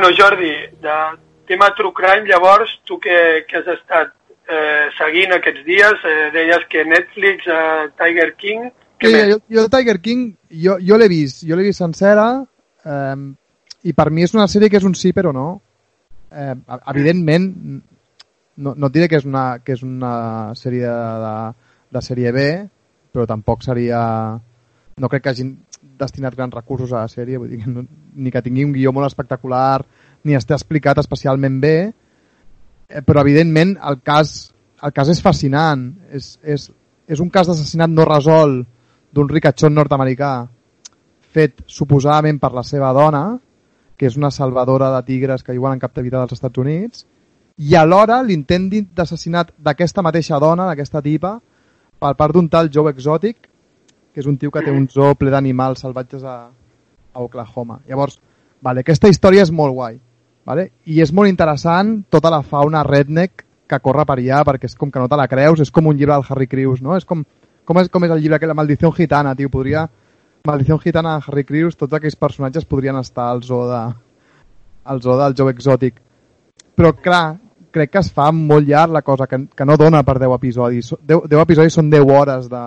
bueno, Jordi, de tema True Crime, llavors, tu que, que has estat eh, seguint aquests dies, eh, deies que Netflix, eh, Tiger King... Què Sí, més? jo, jo Tiger King, jo, jo l'he vist, jo l'he vist sencera, eh, i per mi és una sèrie que és un sí però no. Eh, evidentment, no, no et diré que és una, que és una sèrie de, de sèrie B, però tampoc seria... No crec que hagin destinat grans recursos a la sèrie, vull dir, no, ni que tingui un guió molt espectacular, ni esté explicat especialment bé, eh, però evidentment el cas, el cas és fascinant. És, és, és un cas d'assassinat no resolt d'un ricachón nord-americà fet suposadament per la seva dona, que és una salvadora de tigres que viuen en captivitat als Estats Units, i alhora l'intent d'assassinat d'aquesta mateixa dona, d'aquesta tipa, per part d'un tal Joe Exotic, que és un tio que té un zoo ple d'animals salvatges a, a Oklahoma. Llavors, vale, aquesta història és molt guai. Vale? I és molt interessant tota la fauna redneck que corre per allà, perquè és com que no te la creus, és com un llibre del Harry Crews, no? És com, com, és, com és el llibre, que la maldició gitana, tio, podria... Maldició gitana de Harry Crews, tots aquells personatges podrien estar al zoo, de, al zoo del Joe Exotic. Però, clar, crec que es fa molt llarg la cosa, que, que no dona per 10 episodis. 10, 10 episodis són 10 hores de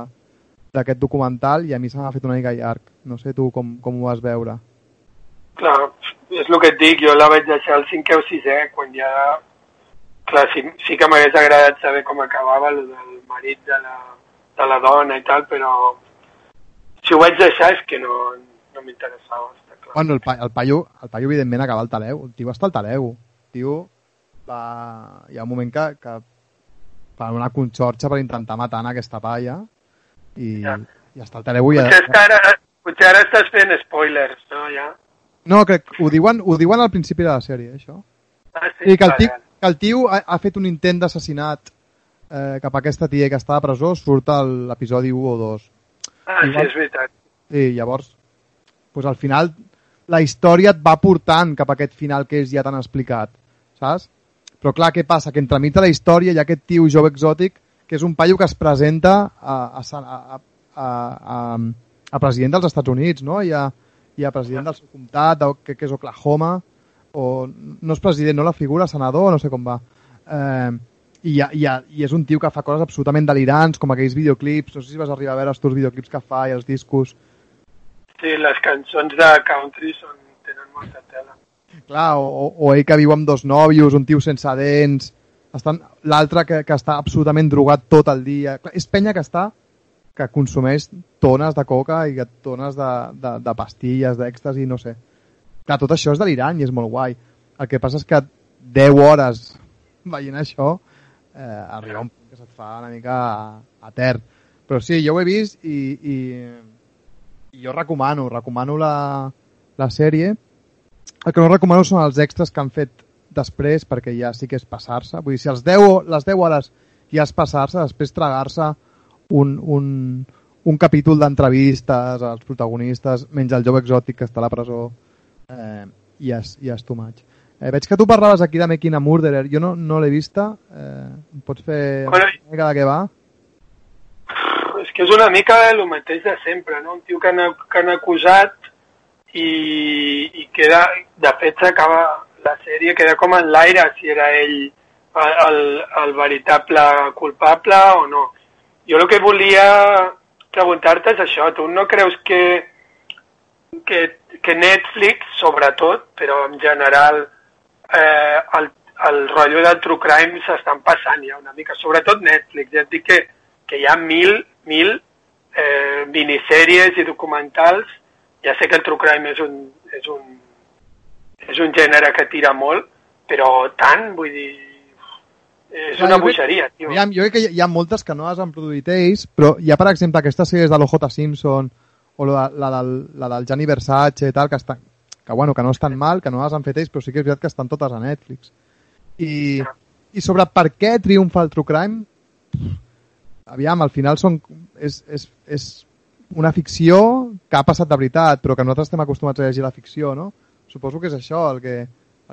d'aquest documental i a mi se m'ha fet una mica llarg. No sé tu com, com ho vas veure. Clar, és el que et dic, jo la vaig deixar al cinquè o sisè, quan ja... Clar, sí, sí que m'hagués agradat saber com acabava el del marit de la, de la dona i tal, però si ho vaig deixar és que no, no m'interessava. Bueno, el, pa, el, paio, el paio evidentment acaba al taleu. El tio està al taleu. El tio va... Hi ha un moment que, que fa una conxorxa per intentar matar en aquesta palla i, Ja. i està al taleu i... Potser, és que ara, potser ara estàs fent spoilers, no, ja? No, crec, ho diuen, ho diuen al principi de la sèrie, això. Ah, Sí, que el, tio, que el tio ha, ha fet un intent d'assassinat eh, cap a aquesta tia que està a presó, surt a l'episodi 1 o 2. Ah, sí, igual- és veritat. I llavors, pues al final, la història et va portant cap a aquest final que ells ja t'han explicat, saps? Però clar, què passa? Que entremig de la història hi ha aquest tio jove exòtic que és un paio que es presenta a, a, a, a, a, a president dels Estats Units, no? I a, i a president del seu comtat, de, que, que és Oklahoma, o no és president, no la figura, senador, no sé com va. Eh, i, ha, I és un tio que fa coses absolutament delirants, com aquells videoclips, no sé si vas arribar a veure els teus videoclips que fa i els discos. Sí, les cançons de country són, tenen molta tela. Clar, o, o, o ell que viu amb dos nòvios, un tio sense dents, estan l'altre que, que està absolutament drogat tot el dia. Clar, és penya que està que consumeix tones de coca i tones de, de, de pastilles, d'èxtasi, no sé. Clar, tot això és delirant i és molt guai. El que passa és que 10 hores veient això eh, arriba un punt que se't fa una mica etern. Però sí, jo ho he vist i, i, i jo recomano, recomano la, la sèrie. El que no recomano són els extras que han fet després, perquè ja sí que és passar-se. Vull dir, si els 10, les 10 hores ja és passar-se, després tragar-se un, un, un capítol d'entrevistes als protagonistes, menys el jove exòtic que està a la presó, eh, ja, és, ja és too much. Eh, veig que tu parlaves aquí de Making a Murderer. Jo no, no l'he vista. Eh, pots fer Bueno, una mica de què va? És que és una mica el mateix de sempre, no? Un tio que han, que han acusat i, i queda, de fet s'acaba la sèrie, queda com en l'aire si era ell el, el, el veritable culpable o no. Jo el que volia preguntar-te és això, tu no creus que, que, que Netflix, sobretot, però en general eh, el, el rotllo del true crime s'estan passant ja una mica, sobretot Netflix, ja et dic que, que hi ha mil, mil eh, minissèries i documentals, ja sé que el true crime és un, és un, és un gènere que tira molt, però tant, vull dir, és una bogeria, tio. Aviam, jo crec que hi ha moltes que no les han produït ells, però hi ha, per exemple, aquestes sèries de l'OJ Simpson o la, la, del, la del Gianni Versace i tal, que, estan, que, bueno, que no estan mal, que no les han fet ells, però sí que és veritat que estan totes a Netflix. I, i sobre per què triomfa el True Crime, aviam, al final són, és, és, és una ficció que ha passat de veritat, però que nosaltres estem acostumats a llegir la ficció, no? Suposo que és això el que,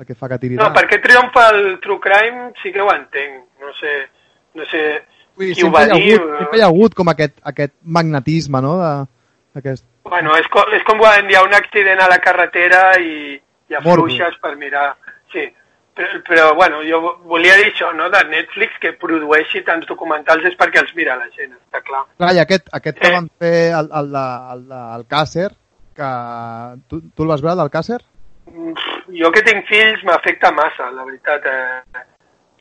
el que fa que tiri No, per què triomfa el true crime sí que ho entenc. No sé, no sé Vull dir, qui ho va hi ha dir. hagut, sempre hi ha hagut com aquest, aquest magnetisme, no?, de, aquest... Bueno, és com, és com quan hi ha un accident a la carretera i, i Morbo. afluixes per mirar. Sí, però, però bueno, jo volia dir això, no?, de Netflix, que produeixi tants documentals és perquè els mira la gent, està clar. Clar, i aquest, aquest que Eh. van fer el, el, el, de, el Càcer, que tu, tu el vas veure, el del Càcer? Mm, Jo que tinc fills m'afecta massa, la veritat. Eh.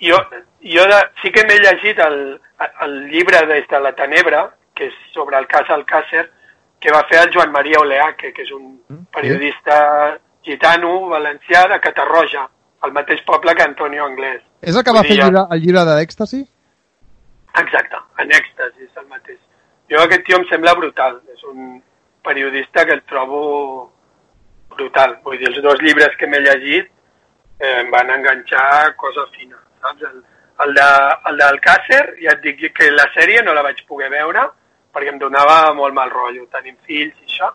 Jo, jo de, sí que m'he llegit el, el llibre des de la Tenebra, que és sobre el cas Alcácer, que va fer el Joan Maria Oleaque, que és un Mm, periodista gitano valencià de Catarroja, el mateix poble que Antonio Anglès. És el que va Vull fer el llibre, el llibre d'èxtasi? Exacte, en èxtasi és el mateix. Jo aquest tio em sembla brutal, és un periodista que el trobo brutal. Vull dir, els dos llibres que m'he llegit eh, em van enganxar cosa fina, saps? El, el, de, el d'Alcàcer, ja et dic que la sèrie no la vaig poder veure perquè em donava molt mal rotllo, tenim fills i això,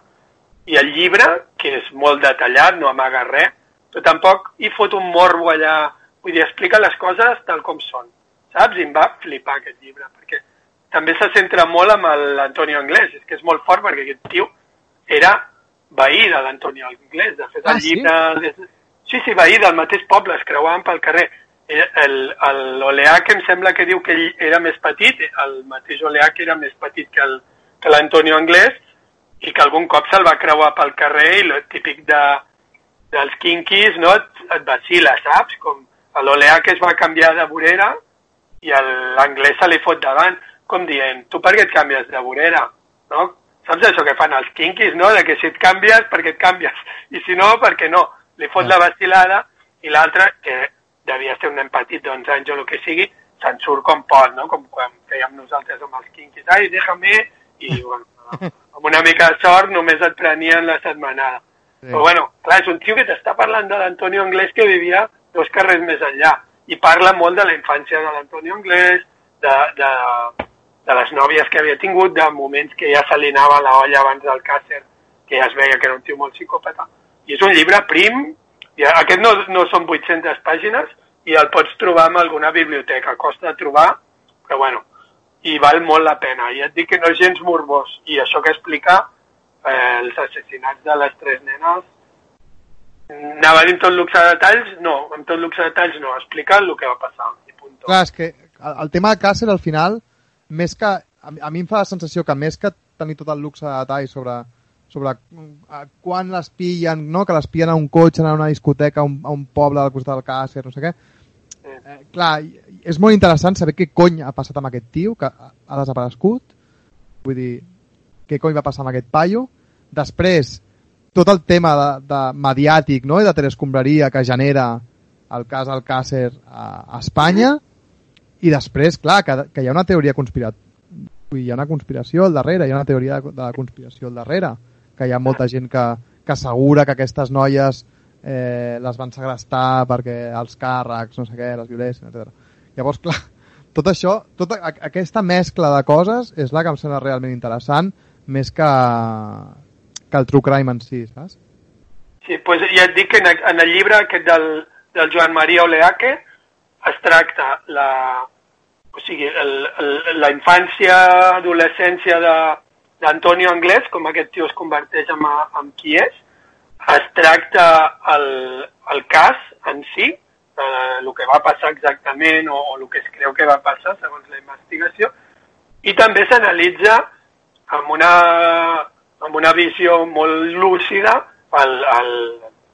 i el llibre, que és molt detallat, no amaga res, però tampoc hi fot un morbo allà, vull dir, explica les coses tal com són, saps? I em va flipar aquest llibre, perquè també se centra molt amb l'Antonio Anglès, és que és molt fort perquè aquest tio era veí de l'Antonio Anglès, de fet el Ah, sí? Sí, sí, veí del mateix poble, es creuaven pel carrer. Eh, el- L'Oleac em sembla que diu que ell era més petit, el mateix Oleac era més petit que el- que l'Antonio Anglès, i que algun cop se'l va creuar pel carrer i el típic de, dels quinquis no, et, et vacila, saps? Com l'Oleac es va canviar de vorera i l'anglès se li fot davant, com dient, tu per què et canvies de vorera? No? Saps això que fan els quinquis, no? De que si et canvies, perquè et canvies, i si no, perquè no. Li fot la vacilada i l'altre, que devia ser un nen petit d'11 anys o el que sigui, se'n surt com pot, no? Com quan fèiem nosaltres amb els quinquis. Ai, déjame, i bueno, amb una mica de sort només et prenien la setmanada. Sí. Però bueno, clar, és un tio que t'està parlant de l'Antonio Anglès que vivia dos carrers més enllà i parla molt de la infància de l'Antonio Anglès, de, de, de les nòvies que havia tingut, de moments que ja se li anava la olla abans del càcer, que ja es veia que era un tio molt psicòpata. I és un llibre prim, i aquest no, no són 800 pàgines, i el pots trobar en alguna biblioteca, costa trobar, però bueno, i val molt la pena. I et dic que no és gens morbós. I això que explica eh, els assassinats de les tres nenes, anava a dir tot luxe de detalls? No, amb tot luxe de detalls no, explica el que va passar. I punt. Clar, és que el, el tema de Càcer, al final, més que... A, mi- a mi em fa la sensació que més que tenir tot el luxe de detalls sobre, sobre eh, quan les pillen, no? que les pillen a un cotxe, a una discoteca, a un, a un poble al costat del Càcer, no sé què, eh, clar, és molt interessant saber què cony ha passat amb aquest tio, que ha, desaparegut, vull dir, què cony va passar amb aquest paio, després, tot el tema de, de mediàtic no? i de telescombraria que genera el cas Alcácer a, a Espanya i després, clar, que, que hi ha una teoria conspirativa hi ha una conspiració al darrere, hi ha una teoria de, de la conspiració al darrere, que hi ha molta gent que, que assegura que aquestes noies eh, les van segrestar perquè els càrrecs, no sé què, les violessin, etc. Llavors, clar, tot això, tota aquesta mescla de coses és la que em sembla realment interessant, més que, que el true crime en si, saps? Sí, pues ja et dic que en, en el llibre aquest del, del Joan Maria Oleaque es tracta la, o sigui, el, el, la infància, adolescència d'Antonio Anglès, com aquest tio es converteix en, en qui és, es tracta el, el cas en si, eh, el que va passar exactament o, o el que es creu que va passar segons la investigació, i també s'analitza amb una, amb una visió molt lúcida el, el,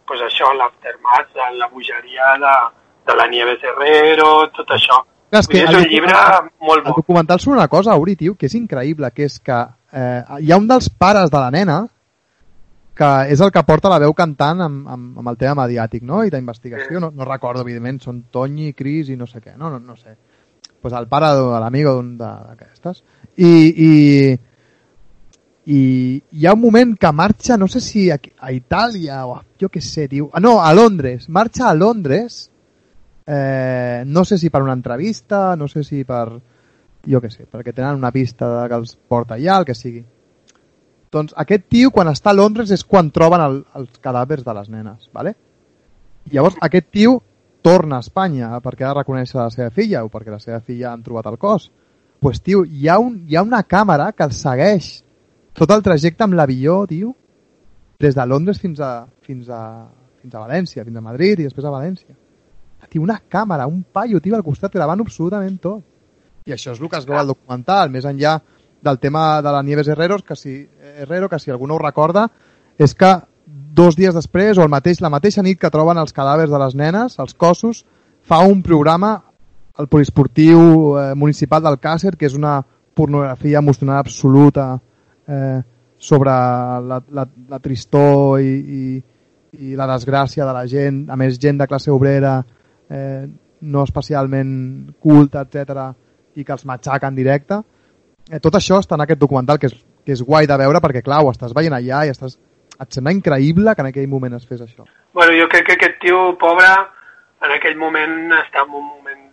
pues això, l'aftermath, la bogeria de, de la Nieves Herrero, tot això. És que és el un llibre molt El bo. documental sobre una cosa, Uri, tio, que és increïble, que és que eh, hi ha un dels pares de la nena que és el que porta la veu cantant amb, amb, amb el tema mediàtic, no? I d'investigació, no, no recordo, evidentment, són Toñi, Cris i no sé què, no? No, no sé. pues el pare de l'amigo d'un d'aquestes. I, i, i hi ha un moment que marxa, no sé si a, a Itàlia o a, jo què sé, tio. Ah, no, a Londres. Marxa a Londres eh, no sé si per una entrevista, no sé si per jo què sé, perquè tenen una pista de, que els porta allà, el que sigui. Doncs aquest tio, quan està a Londres, és quan troben el, els cadàvers de les nenes, ¿vale? Llavors, aquest tio torna a Espanya perquè ha de reconèixer la seva filla o perquè la seva filla han trobat el cos. Doncs, pues, tio, hi ha, un, hi ha una càmera que el segueix tot el trajecte amb l'avió, tio, des de Londres fins a, fins a, fins a València, fins a Madrid i després a València. Tio, una càmera, un paio, tio, al costat gravant absolutament tot. I això és el que es veu al documental, més enllà del tema de la Nieves Herrero, que si, Herrero, que si algú no ho recorda, és que dos dies després o el mateix, la mateixa nit que troben els cadàvers de les nenes, els cossos, fa un programa al poliesportiu eh, municipal del Càcer, que és una pornografia emocional absoluta eh, sobre la, la, la tristor i, i, i la desgràcia de la gent, a més gent de classe obrera, eh, no especialment culta, etc i que els matxaca en directe. Eh, tot això està en aquest documental, que és, que és guai de veure, perquè clar, ho estàs veient allà i estàs... et sembla increïble que en aquell moment es fes això. Bueno, jo crec que aquest tio, pobre, en aquell moment està en un moment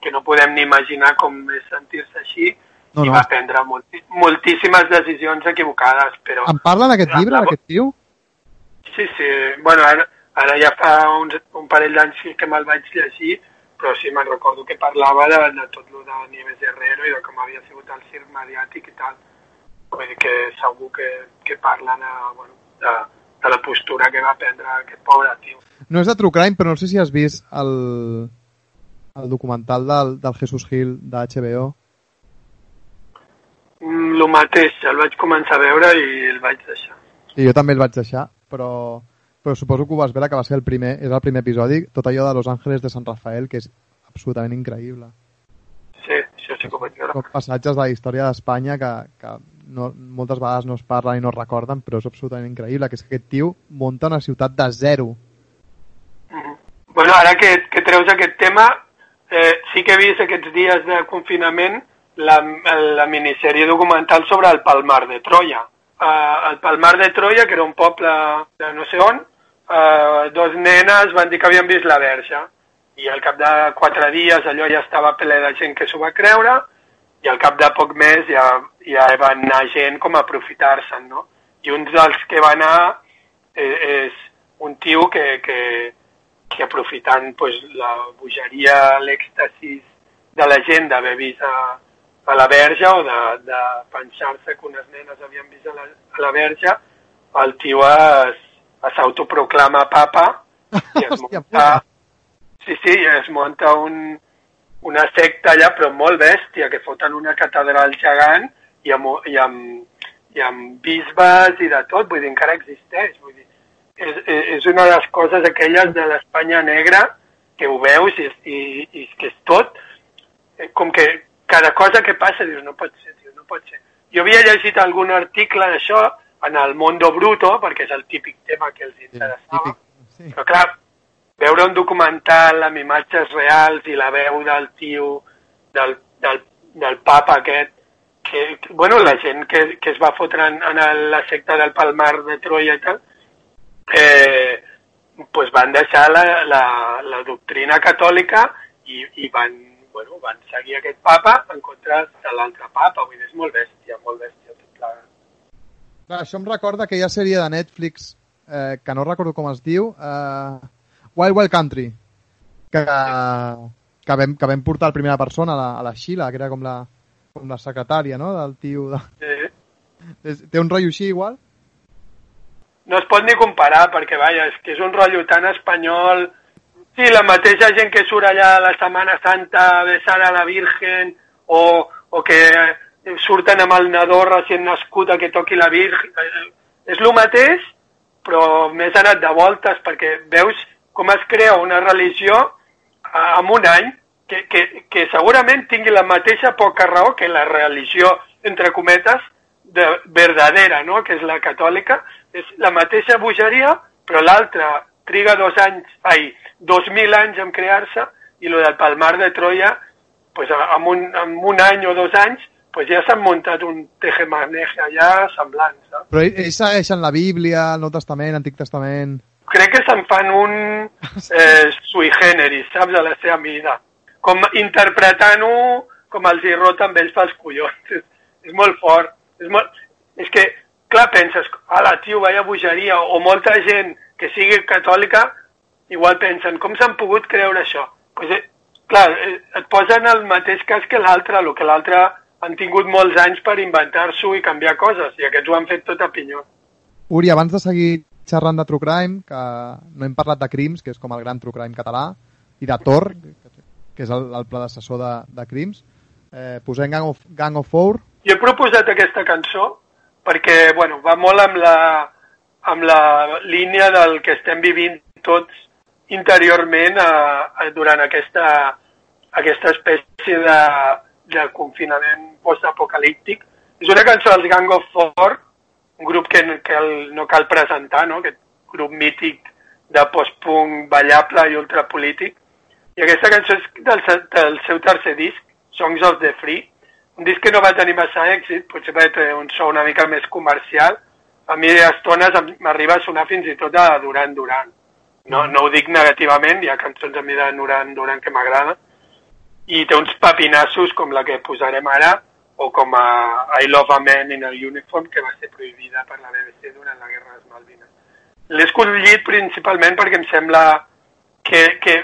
que no podem ni imaginar com és sentir-se així No, i no. va prendre molti moltíssimes decisions equivocades, però... En parla en aquest llibre, la- aquest tio? Sí, sí. Bueno, ara, ara ja fa uns, un parell d'anys que me'l vaig llegir, però sí, me'n recordo que parlava de, de tot lo de Nieves Herrero i de com havia sigut el circ mediàtic i tal. Vull dir que segur que, que parlen a, bueno, de, de la postura que va prendre aquest pobre tio. No és de True Crime, però no sé si has vist el, el documental del, del Jesus Hill de HBO. Mm, lo mateix, el vaig començar a veure i el vaig deixar. Sí, jo també el vaig deixar, però, però suposo que ho vas veure que va ser el primer, és el primer episodi, tot allò de Los Ángeles de San Rafael, que és absolutament increïble. Sí, això sí que ho vaig veure. Passatges de la història d'Espanya que, que no, moltes vegades no es parlen i no es recorden, però és absolutament increïble, que és que aquest tio munta una ciutat de zero. Mhm. Bueno, ara que, que treus aquest tema, eh, sí que he vist aquests dies de confinament la, la minissèrie documental sobre el Palmar de Troia. Uh, el Palmar de Troia, que era un poble de no sé on, uh, dos nenes van dir que havien vist la verge i al cap de quatre dies allò ja estava ple de gent que s'ho va creure i al cap de poc més ja, ja va anar gent com a aprofitar-se'n, no? I un dels que va anar eh, és un tio que, que, que aprofitant pues, la bogeria, l'èxtasis de la gent d'haver vist a, a la verge o de, de pensar-se que unes nenes havien vist a la, a la verge, el tio es, s'autoproclama papa i es munta, sí, sí, es munta un, una secta allà, però molt bèstia, que foten una catedral gegant i amb, i amb, i amb bisbes i de tot, vull dir, encara existeix. Vull dir, és, és és una de les coses aquelles de l'Espanya negra que ho veus i, i, i que és tot, eh, com que cada cosa que passa dius, no pot ser, tio, no pot ser. Jo havia llegit algun article d'això en el Mondo Bruto, perquè és el típic tema que els Sí, interessava, típic. Sí. però clar, veure un documental amb imatges reals i la veu del tio, del, del, del papa aquest, que, que bueno, la gent que, que es va fotre en, en el, la secta del Palmar de Troia i tal, eh, pues van deixar la, la, la doctrina catòlica i, i van, bueno, van seguir aquest papa en contra de l'altre papa. Vull dir, és molt bèstia, molt bèstia tot plegat. Clar, això em recorda aquella sèrie de Netflix eh, que no recordo com es diu, eh, Wild Wild Country, que, que, vam, que vam portar a primera persona a la, a la Sheila, que era com la, com la secretària no? del tio. De... És- Té un rotllo així igual? no es pot ni comparar perquè, vaja, és que és un rotllo tan espanyol. Sí, la mateixa gent que surt allà a la Setmana Santa a besar a la Virgen o, o que surten amb el nadó recient nascut a que toqui la Virgen. Eh, És el mateix, però més anat de voltes perquè veus com es crea una religió eh, en un any que, que, que segurament tingui la mateixa poca raó que la religió, entre cometes, de, verdadera, no? que és la catòlica, és la mateixa bogeria, però l'altra triga dos anys, ai, dos mil anys en crear-se, i lo del Palmar de Troia, pues, en, un, en un any o dos anys, pues ja s'han muntat un tejemaneje allà semblant, saps? Però ells segueixen la Bíblia, el Nou Testament, Antic Testament... crec que se'n fan un eh, sui generis, saps, a la seva mida. Com interpretant-ho com els hi rota amb ells pels collons. És, és molt fort. És, molt... és que, clar, penses, ala, tio, vaya bogeria, o molta gent que sigui catòlica, igual pensen, com s'han pogut creure això? Pues, eh, clar, eh, et posen el mateix cas que l'altre, el que l'altre han tingut molts anys per inventar-s'ho i canviar coses, i aquests ho han fet tot a pinyó. Uri, abans de seguir xerrant de True Crime, que no hem parlat de Crims, que és com el gran True Crime català, i de Tor, que és el, el predecessor de, de Crims, eh, posem Gang of, Gang of Four. Jo he proposat aquesta cançó perquè, bueno, va molt amb la, amb la línia del que estem vivint tots interiorment a, a, durant aquesta, aquesta espècie de, de confinament postapocalíptic. És una cançó dels Gang of Four, un grup que, que el, no cal presentar, no? aquest grup mític de post-punk ballable i ultrapolític. I aquesta cançó és del, del seu tercer disc, Songs of the Free, un disc que no va tenir massa èxit, potser perquè té un so una mica més comercial. A mi a estones m'arriba a sonar fins i tot a Duran Duran. No, no ho dic negativament, hi ha cançons a mi de Duran Duran que m'agrada, i té uns papinassos com la que posarem ara, o com a I Love a Man in a Uniform, que va ser prohibida per la BBC durant la Guerra de les Malvines. L'he escollit principalment perquè em sembla que, que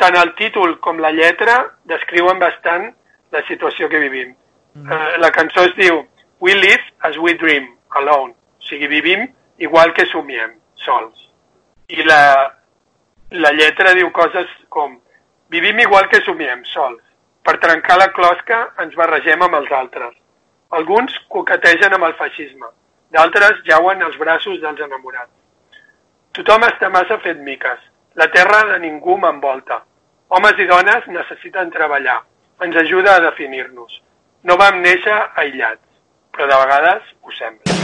tant el títol com la lletra descriuen bastant la situació que vivim. Mm. Uh, la cançó es diu We live as we dream, alone. O sigui, vivim igual que somiem, sols. I la, la lletra diu coses com Vivim igual que somiem, sols. Per trencar la closca ens barregem amb els altres. Alguns coquetegen amb el feixisme, d'altres jauen als braços dels enamorats. Tothom està massa fet miques. La terra de ningú m'envolta. Homes i dones necessiten treballar. Ens ajuda a definir-nos. No vam néixer aïllats, però de vegades ho sembla.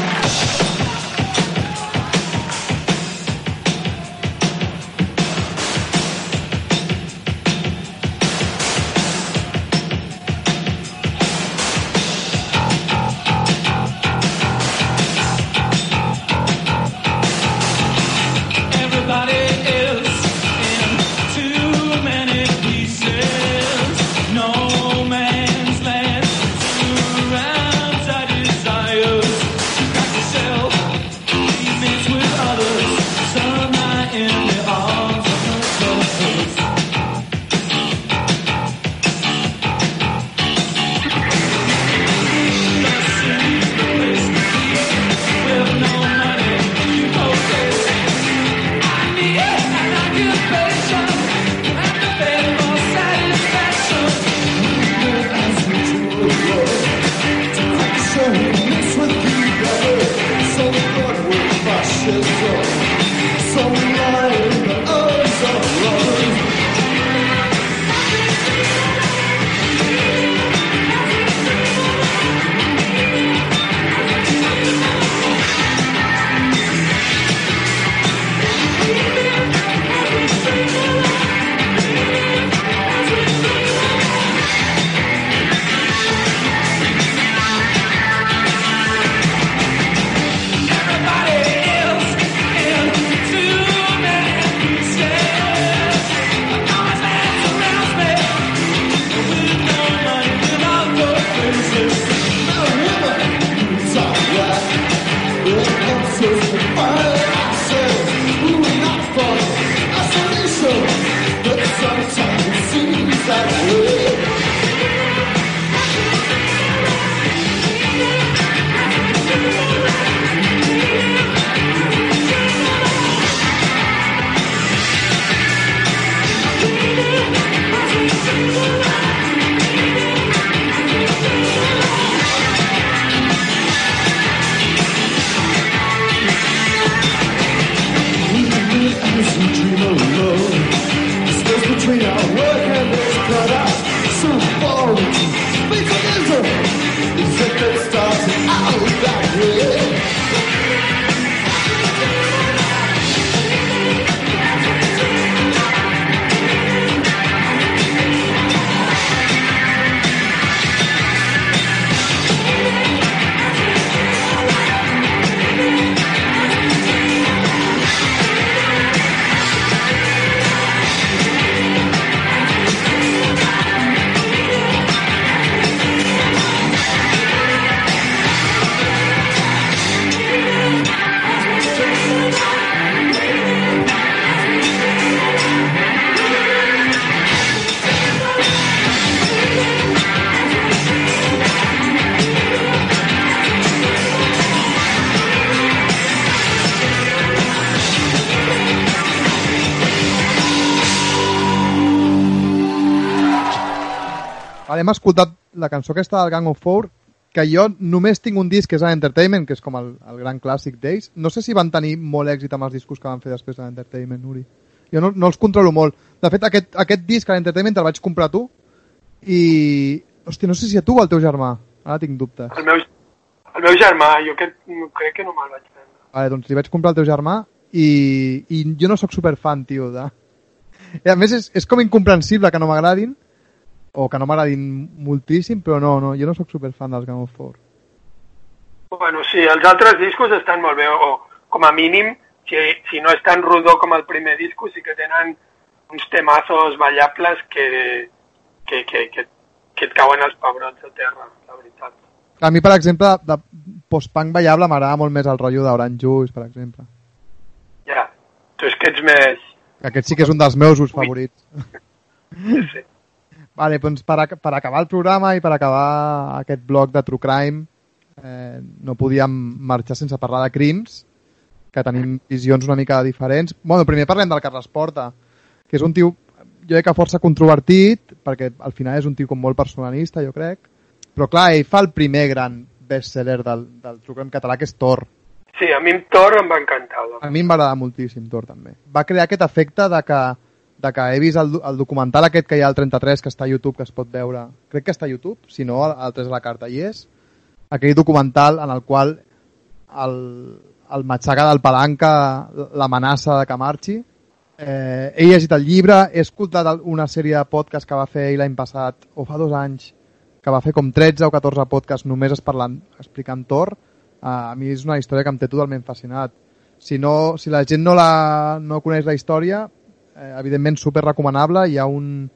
Hem escoltat la cançó aquesta del Gang of Four que jo només tinc un disc que és l'Entertainment, que és com el, el gran clàssic d'ells. No sé si van tenir molt èxit amb els discos que van fer després de l'Entertainment, Uri. Jo no, no els controlo molt. De fet, aquest, aquest disc, l'Entertainment, te'l vaig comprar tu i... Hòstia, no sé si a tu o al teu germà. Ara tinc dubtes. El meu, el meu germà, jo que, crec que no me'l vaig prendre. Vale, doncs li vaig comprar al teu germà i, i jo no sóc superfan, tio, de... I a més és, és com incomprensible que no m'agradin o que no m'agradin moltíssim, però no, no, jo no sóc superfan dels Game of Four. Bueno, sí, els altres discos estan molt bé, o com a mínim, si, si no és tan rodó com el primer disco, sí que tenen uns temazos ballables que, que, que, que, que et cauen els pebrots a terra, la veritat. A mi, per exemple, de post-punk ballable m'agrada molt més el rotllo d'Orange Juice, per exemple. Ja, tu és que ets més... Aquest sí que és un dels meus ús favorits. Sí, sí. Vale, doncs per, ac per acabar el programa i per acabar aquest bloc de True Crime, eh, no podíem marxar sense parlar de crims, que tenim visions una mica diferents. Bueno, primer parlem del Carles Porta, que és un tio, jo crec que força controvertit, perquè al final és un tio com molt personalista, jo crec. Però clar, ell fa el primer gran bestseller del, del True Crime català, que és Thor. Sí, a mi Thor em va encantar. doncs. A mi em va agradar moltíssim Thor, també. Va crear aquest efecte de que, de que he vist el, el documental aquest que hi ha al 33, que està a YouTube, que es pot veure. Crec que està a YouTube, si no, al, al 3 de la carta hi és. Aquell documental en el qual el, el matxaca del Palanca l'amenaça de que marxi. Eh, he llegit el llibre, he escoltat una sèrie de podcast que va fer ell l'any passat, o fa dos anys, que va fer com 13 o 14 podcasts només parlant, explicant Thor. Uh, a mi és una història que em té totalment fascinat. Si, no, si la gent no, la, no coneix la història, eh, evidentment super recomanable. Hi ha un,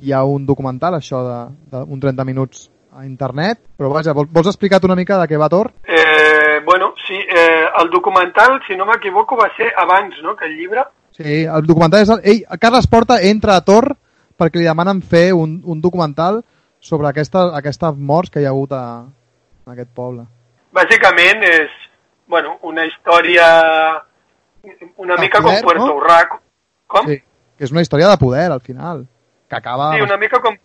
hi ha un documental, això, de, de un 30 minuts a internet. Però vaja, vols, vols explicar una mica de què va Thor? Eh, bueno, sí, eh, el documental, si no m'equivoco, va ser abans, no?, que el llibre. Sí, el documental és... El, ell, Carles Porta entra a Thor perquè li demanen fer un, un documental sobre aquesta, aquestes morts que hi ha hagut a, en aquest poble. Bàsicament és, bueno, una història una mica poder, com Puerto no? Urraco. Com? Sí, que és una història de poder, al final. Que acaba... Sí, una mica com,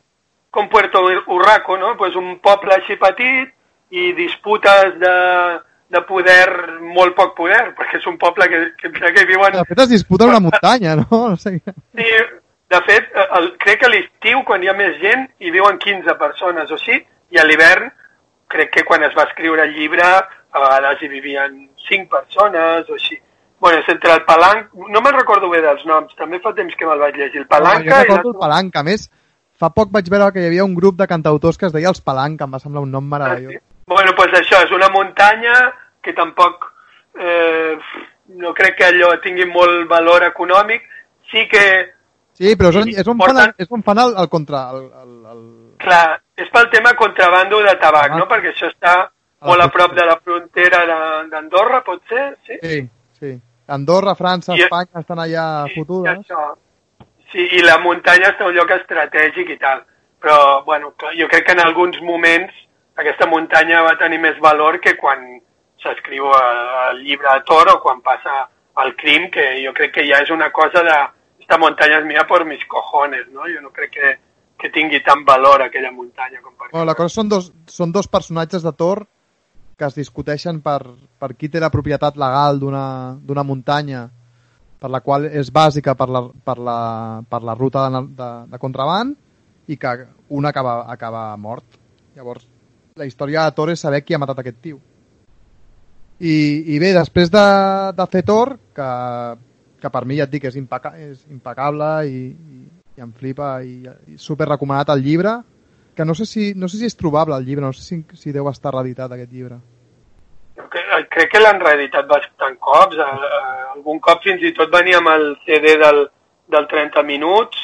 com Puerto Urraco, no? Pues un poble així petit i disputes de, de poder, molt poc poder, perquè és un poble que, que, que viuen... De fet, es disputa una muntanya, no? no sé. Sí, de fet, el, crec que a l'estiu, quan hi ha més gent, hi viuen 15 persones o sí, i a l'hivern, crec que quan es va escriure el llibre, a vegades hi vivien 5 persones o així. Bueno, és entre el Palanc... No me'n recordo bé dels noms, també fa temps que me'l vaig llegir. El No, jo Palanca i recordo el la... Palanca. Més, fa poc vaig veure que hi havia un grup de cantautors que es deia els Palanca, em va semblar un nom meravellós. Bueno, pues això, és una muntanya que tampoc eh, no crec que allò tingui molt valor econòmic. Sí que, Sí, però és on, és on fan, Porten- el, és on fan el, el contra... El, el, el... clar, és pel tema contrabando de tabac, Ah. no? Perquè això està molt a prop de la frontera de- d'Andorra, pot ser? Sí? Sí, sí. Andorra, França, I- Espanya estan allà I- fotudes. i això. Sí, i la muntanya està un lloc estratègic i tal. Però, bueno, jo crec que en alguns moments aquesta muntanya va tenir més valor que quan s'escriu el, llibre de Thor o quan passa el crim, que jo crec que ja és una cosa de esta muntanya és mía por mis cojones, no? Jo no crec que, que tingui tant valor aquella muntanya com per... Bueno, la cosa són dos, són dos personatges de Thor que es discuteixen per, per qui té la propietat legal d'una muntanya per la qual és bàsica per la, per la, per la ruta de, de, de contraband i que un acaba, acaba mort. Llavors, la història de Thor és saber qui ha matat aquest tio. I, i bé, després de, de fer Thor, que, que per mi ja et dic és, impeca, és impecable i, i, i em flipa i, i super recomanat el llibre, que no sé si, no sé si és trobable el llibre, no sé si, si deu estar reeditat aquest llibre. Cre- crec que l'han reeditat bastant cops. eh, eh, Algun cop fins i tot venia amb el CD del, del 30 minuts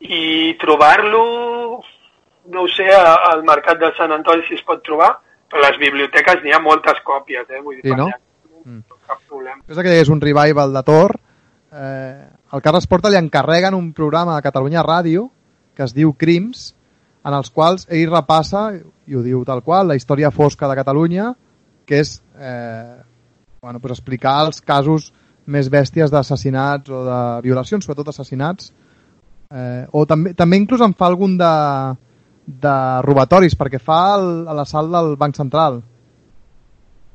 i trobar-lo, no ho sé, al mercat de Sant Antoni si es pot trobar, però a les biblioteques n'hi ha moltes còpies, eh? Vull dir, Sí, no? allà, Mm. cap problema. Després que és un revival de Thor, eh, el Carles Porta li encarreguen un programa a Catalunya Ràdio que es diu Crims, en els quals ell repassa, i ho diu tal qual, la història fosca de Catalunya, que és eh, bueno, pues explicar els casos més bèsties d'assassinats o de violacions, sobretot assassinats, eh, o també, també inclús en fa algun de, de robatoris, perquè fa el, a l'assalt del Banc Central.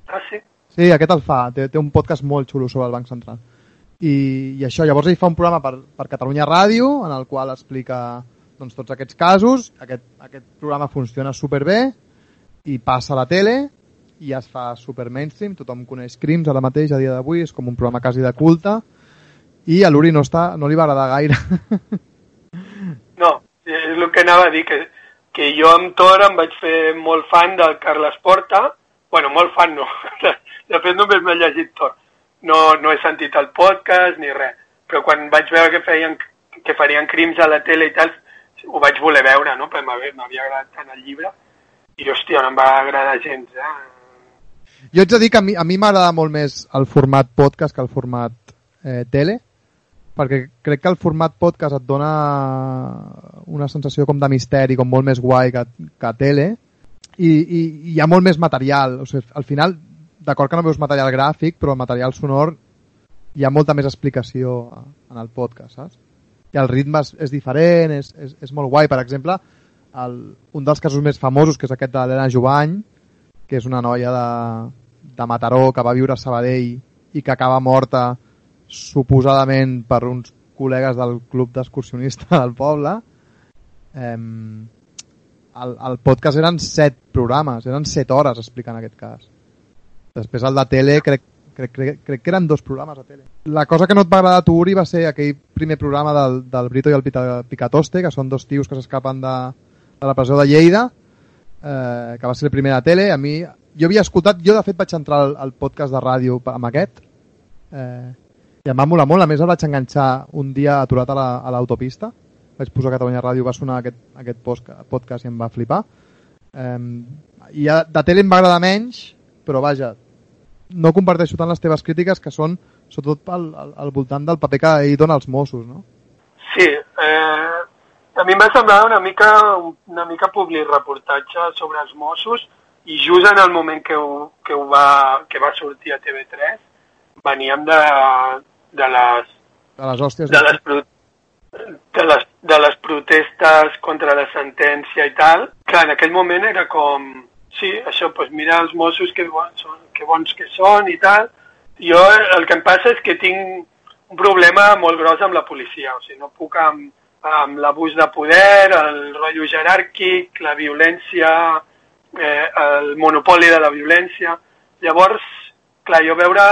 Ah, sí? Sí, aquest el fa. Té, té un podcast molt xulo sobre el Banc Central. I, i això, llavors ell fa un programa per, per Catalunya Ràdio, en el qual explica doncs, tots aquests casos. Aquest, aquest programa funciona superbé i passa a la tele i es fa super mainstream. Tothom coneix Crims ara mateix, a dia d'avui, és com un programa quasi de culte. I a l'Uri no, està, no li va agradar gaire. No, és el que anava a dir, que, que jo amb Tor em vaig fer molt fan del Carles Porta. bueno, molt fan no. De fet, només m'he llegit Tor. No, no he sentit el podcast ni res. Però quan vaig veure que, feien, que farien crims a la tele i tal, ho vaig voler veure, no? Perquè m'havia agradat tant el llibre. I, hòstia, no em va agradar gens, eh? Jo haig de dir que a mi a m'agrada molt més el format podcast que el format eh, tele, perquè crec que el format podcast et dona una sensació com de misteri, com molt més guai que, que a tele, i, i, i hi ha molt més material. O sigui, al final, d'acord que no veus material gràfic, però el material sonor hi ha molta més explicació en el podcast, saps? I el ritme és, és diferent, és, és, és molt guai. Per exemple, el, un dels casos més famosos, que és aquest de l'Helena Jovany, que és una noia de, de Mataró que va viure a Sabadell i que acaba morta suposadament per uns col·legues del club d'excursionista del poble. El, el podcast eren set programes, eren set hores explicant aquest cas. Després el de tele crec, crec, crec, crec que eren dos programes a tele. La cosa que no et va agradar a tu, Uri, va ser aquell primer programa del, del Brito i el Picatoste, que són dos tios que s'escapen de, de la presó de Lleida, eh, que va ser el primer de tele. A mi, jo havia escoltat, jo de fet vaig entrar al, al podcast de ràdio amb aquest, eh, i em va molar molt. A més, el vaig enganxar un dia aturat a la- a l'autopista. vaig posar Catalunya Ràdio, va sonar aquest, aquest podcast i em va flipar. Eh, I a, de tele em va agradar menys, però vaja, no comparteixo tant les teves crítiques, que són sobretot al, al, al voltant del paper que ell dona als Mossos, no? Sí, eh, a mi em va semblar una mica, una mica public reportatge sobre els Mossos i just en el moment que ho, que ho va, que va sortir a TV3 veníem de, de les De les hòsties. de les, pro- de les, de les protestes contra la sentència i tal, que en aquell moment era com, sí, això, doncs mira els Mossos que són, que bons que són i tal. Jo el que em passa és que tinc un problema molt gros amb la policia, o sigui, no puc amb, amb l'abús de poder, el rotllo jeràrquic, la violència, eh, el monopoli de la violència. Llavors, clar, jo veure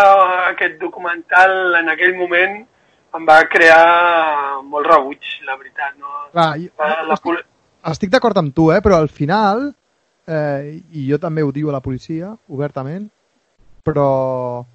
aquest documental en aquell moment em va crear molt rebuig, la veritat. No? Clar, jo, La, la, pol- estic d'acord amb tu, eh? però al final, eh, i jo també ho diu a la policia, obertament, però,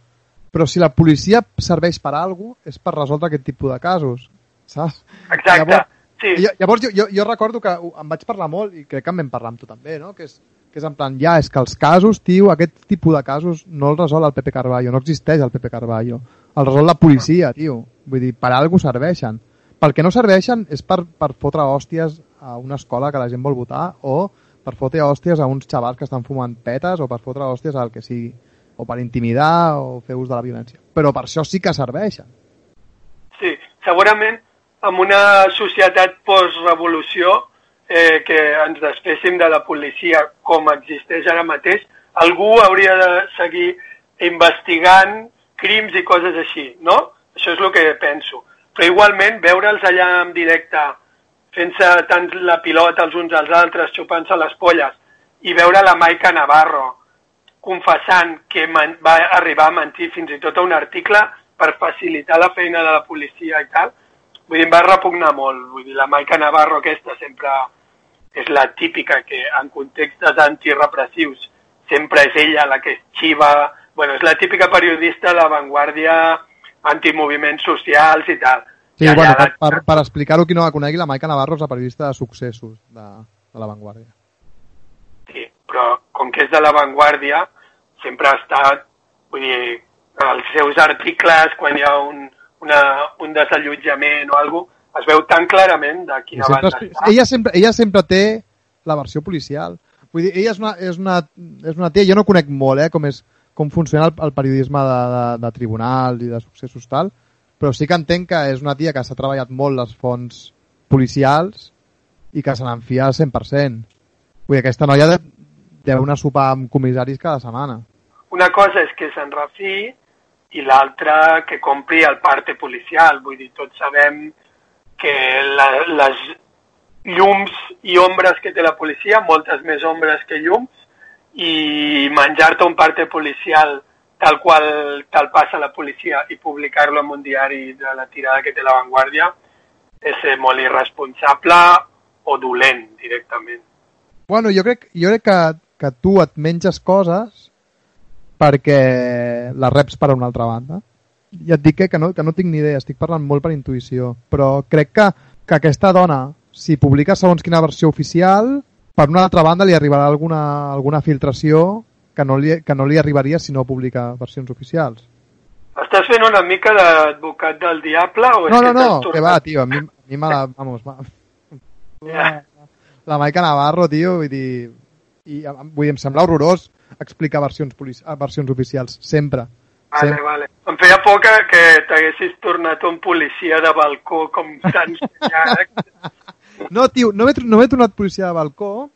però si la policia serveix per alguna cosa, és per resoldre aquest tipus de casos, saps? Exacte, Llavors, sí. llavors jo, jo, jo recordo que em vaig parlar molt, i crec que en vam parlar amb tu també, no? que, és, que és en plan, ja, és que els casos, tio, aquest tipus de casos no el resol el Pepe Carballo, no existeix el Pepe Carballo, el resol la policia, tio. Vull dir, per alguna cosa serveixen. Pel que no serveixen és per, per fotre hòsties a una escola que la gent vol votar o per fotre hòsties a uns xavals que estan fumant petes o per fotre hòsties al que sigui o per intimidar o fer ús de la violència. Però per això sí que serveixen. Sí, segurament en una societat post-revolució eh, que ens desféssim de la policia com existeix ara mateix, algú hauria de seguir investigant crims i coses així, no? Això és el que penso. Però igualment, veure'ls allà en directe fent-se tant la pilota els uns als altres, xupant-se les polles, i veure la Maica Navarro confessant que va arribar a mentir fins i tot a un article per facilitar la feina de la policia i tal, vull dir, em va repugnar molt. Vull dir, la Maica Navarro aquesta sempre és la típica que en contextes antirepressius sempre és ella la que es xiva, bueno, és la típica periodista de l'avantguàrdia antimoviments socials i tal. Sí, I bueno, per, per, per explicar-ho qui no la conegui, la Maica Navarro és la periodista de successos de, de La Vanguardia. Sí, però com que és de l'avantguàrdia, sempre ha estat, vull dir, els seus articles, quan hi ha un, una, un desallotjament o alguna es veu tan clarament de I quina sempre, banda es- està. ella, sempre, ella sempre té la versió policial. Vull dir, ella és una, és una, és una tia, jo no conec molt eh, com, és, com funciona el, el periodisme de, de, de tribunal i de successos tal, però sí que entenc que és una tia que s'ha treballat molt les fonts policials i que se n'enfia al 100%. Vull dir, aquesta noia de- deu anar a sopar amb comissaris cada setmana. Una cosa és que se'n refi i l'altra que compri el parte policial. Vull dir, tots sabem que la, les llums i ombres que té la policia, moltes més ombres que llums, i menjar-te un parte policial tal qual te'l passa la policia i publicar-lo en un diari de la tirada que té la Vanguardia és ser molt irresponsable o dolent directament. Bueno, jo crec, jo crec que, que tu et menges coses perquè les reps per a una altra banda. Ja et dic que, que, no, que no tinc ni idea, estic parlant molt per intuïció, però crec que, que aquesta dona, si publica segons quina versió oficial, per una altra banda li arribarà alguna, alguna filtració que no, li, que no li arribaria si no publica versions oficials. Estàs fent una mica d'advocat del diable o és No, que no, no, t'has que tornat- va, tio, a mi, a mi me la... Vamos, va. La, la Maica Navarro, tio, vull dir... I, vull dir, em sembla horrorós explicar versions, eh, versions oficials, sempre. Vale, sempre. vale. Em feia por que, que t'haguessis tornat un policia de balcó com tants llargs. No, tio, no m'he no tornat policia de balcó,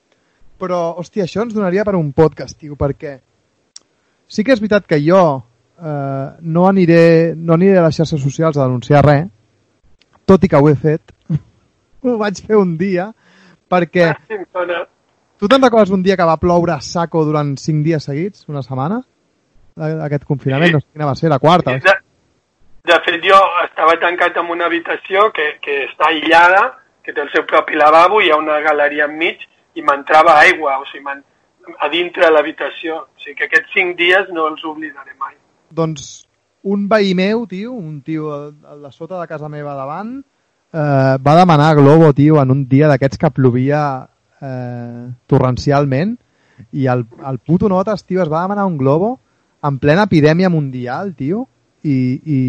però, hòstia, això ens donaria per un podcast, tio, perquè sí que és veritat que jo eh, no, aniré, no aniré a les xarxes socials a denunciar res, tot i que ho he fet. ho vaig fer un dia, perquè Sí, em sona. Tu te'n recordes un dia que va ploure a saco durant 5 dies seguits, una setmana? A- Aquest confinament, Sí. no sé quina va ser, la quarta. De, de fet, jo estava tancat en una habitació que, que està aïllada, que té el seu propi lavabo, hi ha una galeria enmig i m'entrava aigua, o sigui, a dintre de l'habitació. O sigui que aquests cinc dies no els oblidaré mai. Doncs un veí meu, tio, un tio al de sota de casa meva davant, eh, va demanar globo, tio, en un dia d'aquests que plovia eh, torrencialment i el, el puto notes, tio, es va demanar un globo en plena epidèmia mundial, tio, i, i,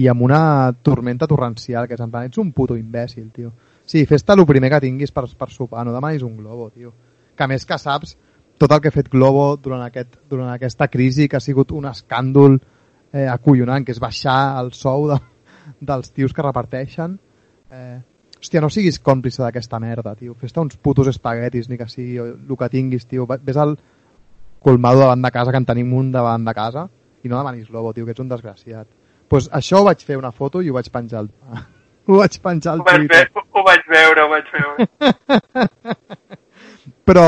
i amb una tormenta torrencial, que és en plan, ets un puto imbècil, tio. Sí, fes-te el primer que tinguis per, per sopar, no demanis un globo, tio. Que més que saps tot el que ha fet Globo durant, aquest, durant aquesta crisi, que ha sigut un escàndol eh, acollonant, que és baixar el sou de, dels tios que reparteixen. Eh, hòstia, no siguis còmplice d'aquesta merda, tio. Fes-te uns putos espaguetis, ni que sigui el que tinguis, tio. Ves al colmado davant de casa, que en tenim un davant de casa, i no demanis Globo, tio, que ets un desgraciat. pues això ho vaig fer una foto i ho vaig penjar al, ho vaig penjar al Ho vaig, Twitter. ve ho vaig veure, ho vaig veure. però,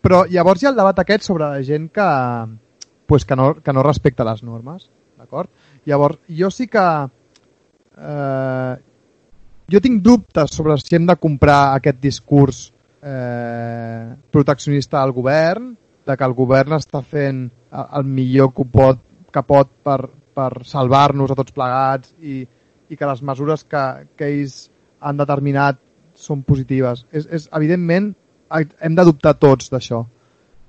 però llavors hi ha el debat aquest sobre la gent que, pues, que, no, que no respecta les normes, d'acord? Llavors, jo sí que... Eh, jo tinc dubtes sobre si hem de comprar aquest discurs eh, proteccionista del govern, de que el govern està fent el millor que pot, que pot per, per salvar-nos a tots plegats i, i que les mesures que, que ells han determinat són positives. És, és, evidentment, hem de dubtar tots d'això.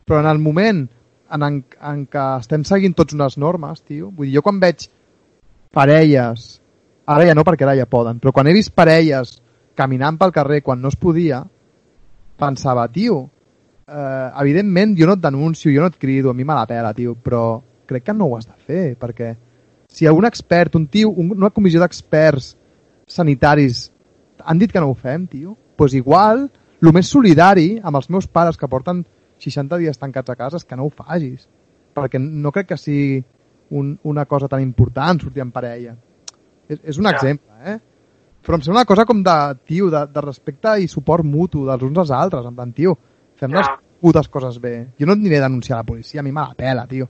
Però en el moment en, en, en què estem seguint tots unes normes, tio, vull dir, jo quan veig parelles, ara ja no perquè ara ja poden, però quan he vist parelles caminant pel carrer quan no es podia, pensava, tio, eh, evidentment jo no et denuncio, jo no et crido, a mi me la pela, tio, però crec que no ho has de fer, perquè si un expert, un tio, un, una comissió d'experts sanitaris han dit que no ho fem, tio, doncs pues igual, el més solidari amb els meus pares que porten 60 dies tancats a casa és que no ho facis, perquè no crec que sigui un, una cosa tan important sortir en parella. És, és un Ja. exemple, eh? Però em sembla una cosa com de, tio, de, de respecte i suport mutu dels uns als altres, en plan, tio, fem Ja. les putes coses bé. Jo no et aniré a denunciar a la policia, a mi me la pela, tio.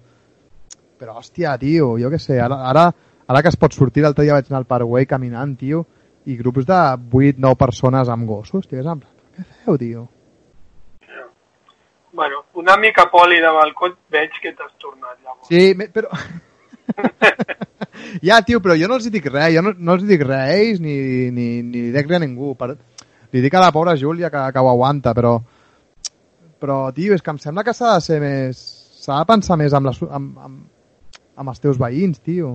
Però, hòstia, tio, jo què sé, ara, ara, ara que es pot sortir, l'altre dia vaig anar al Paraguai caminant, tio, i grups de 8-9 persones amb gossos, tio, és en plan, què feu, tio? bueno, una mica poli de balcó veig que t'has tornat llavors. Sí, però... ja, tio, però jo no els dic res, jo no, no els dic res a ells ni, ni, ni li dic res a ningú. Per... Li dic a la pobra Júlia que, que ho aguanta, però... Però, tio, és que em sembla que s'ha de ser més... S'ha de pensar més amb, les, amb, amb, amb els teus veïns, tio.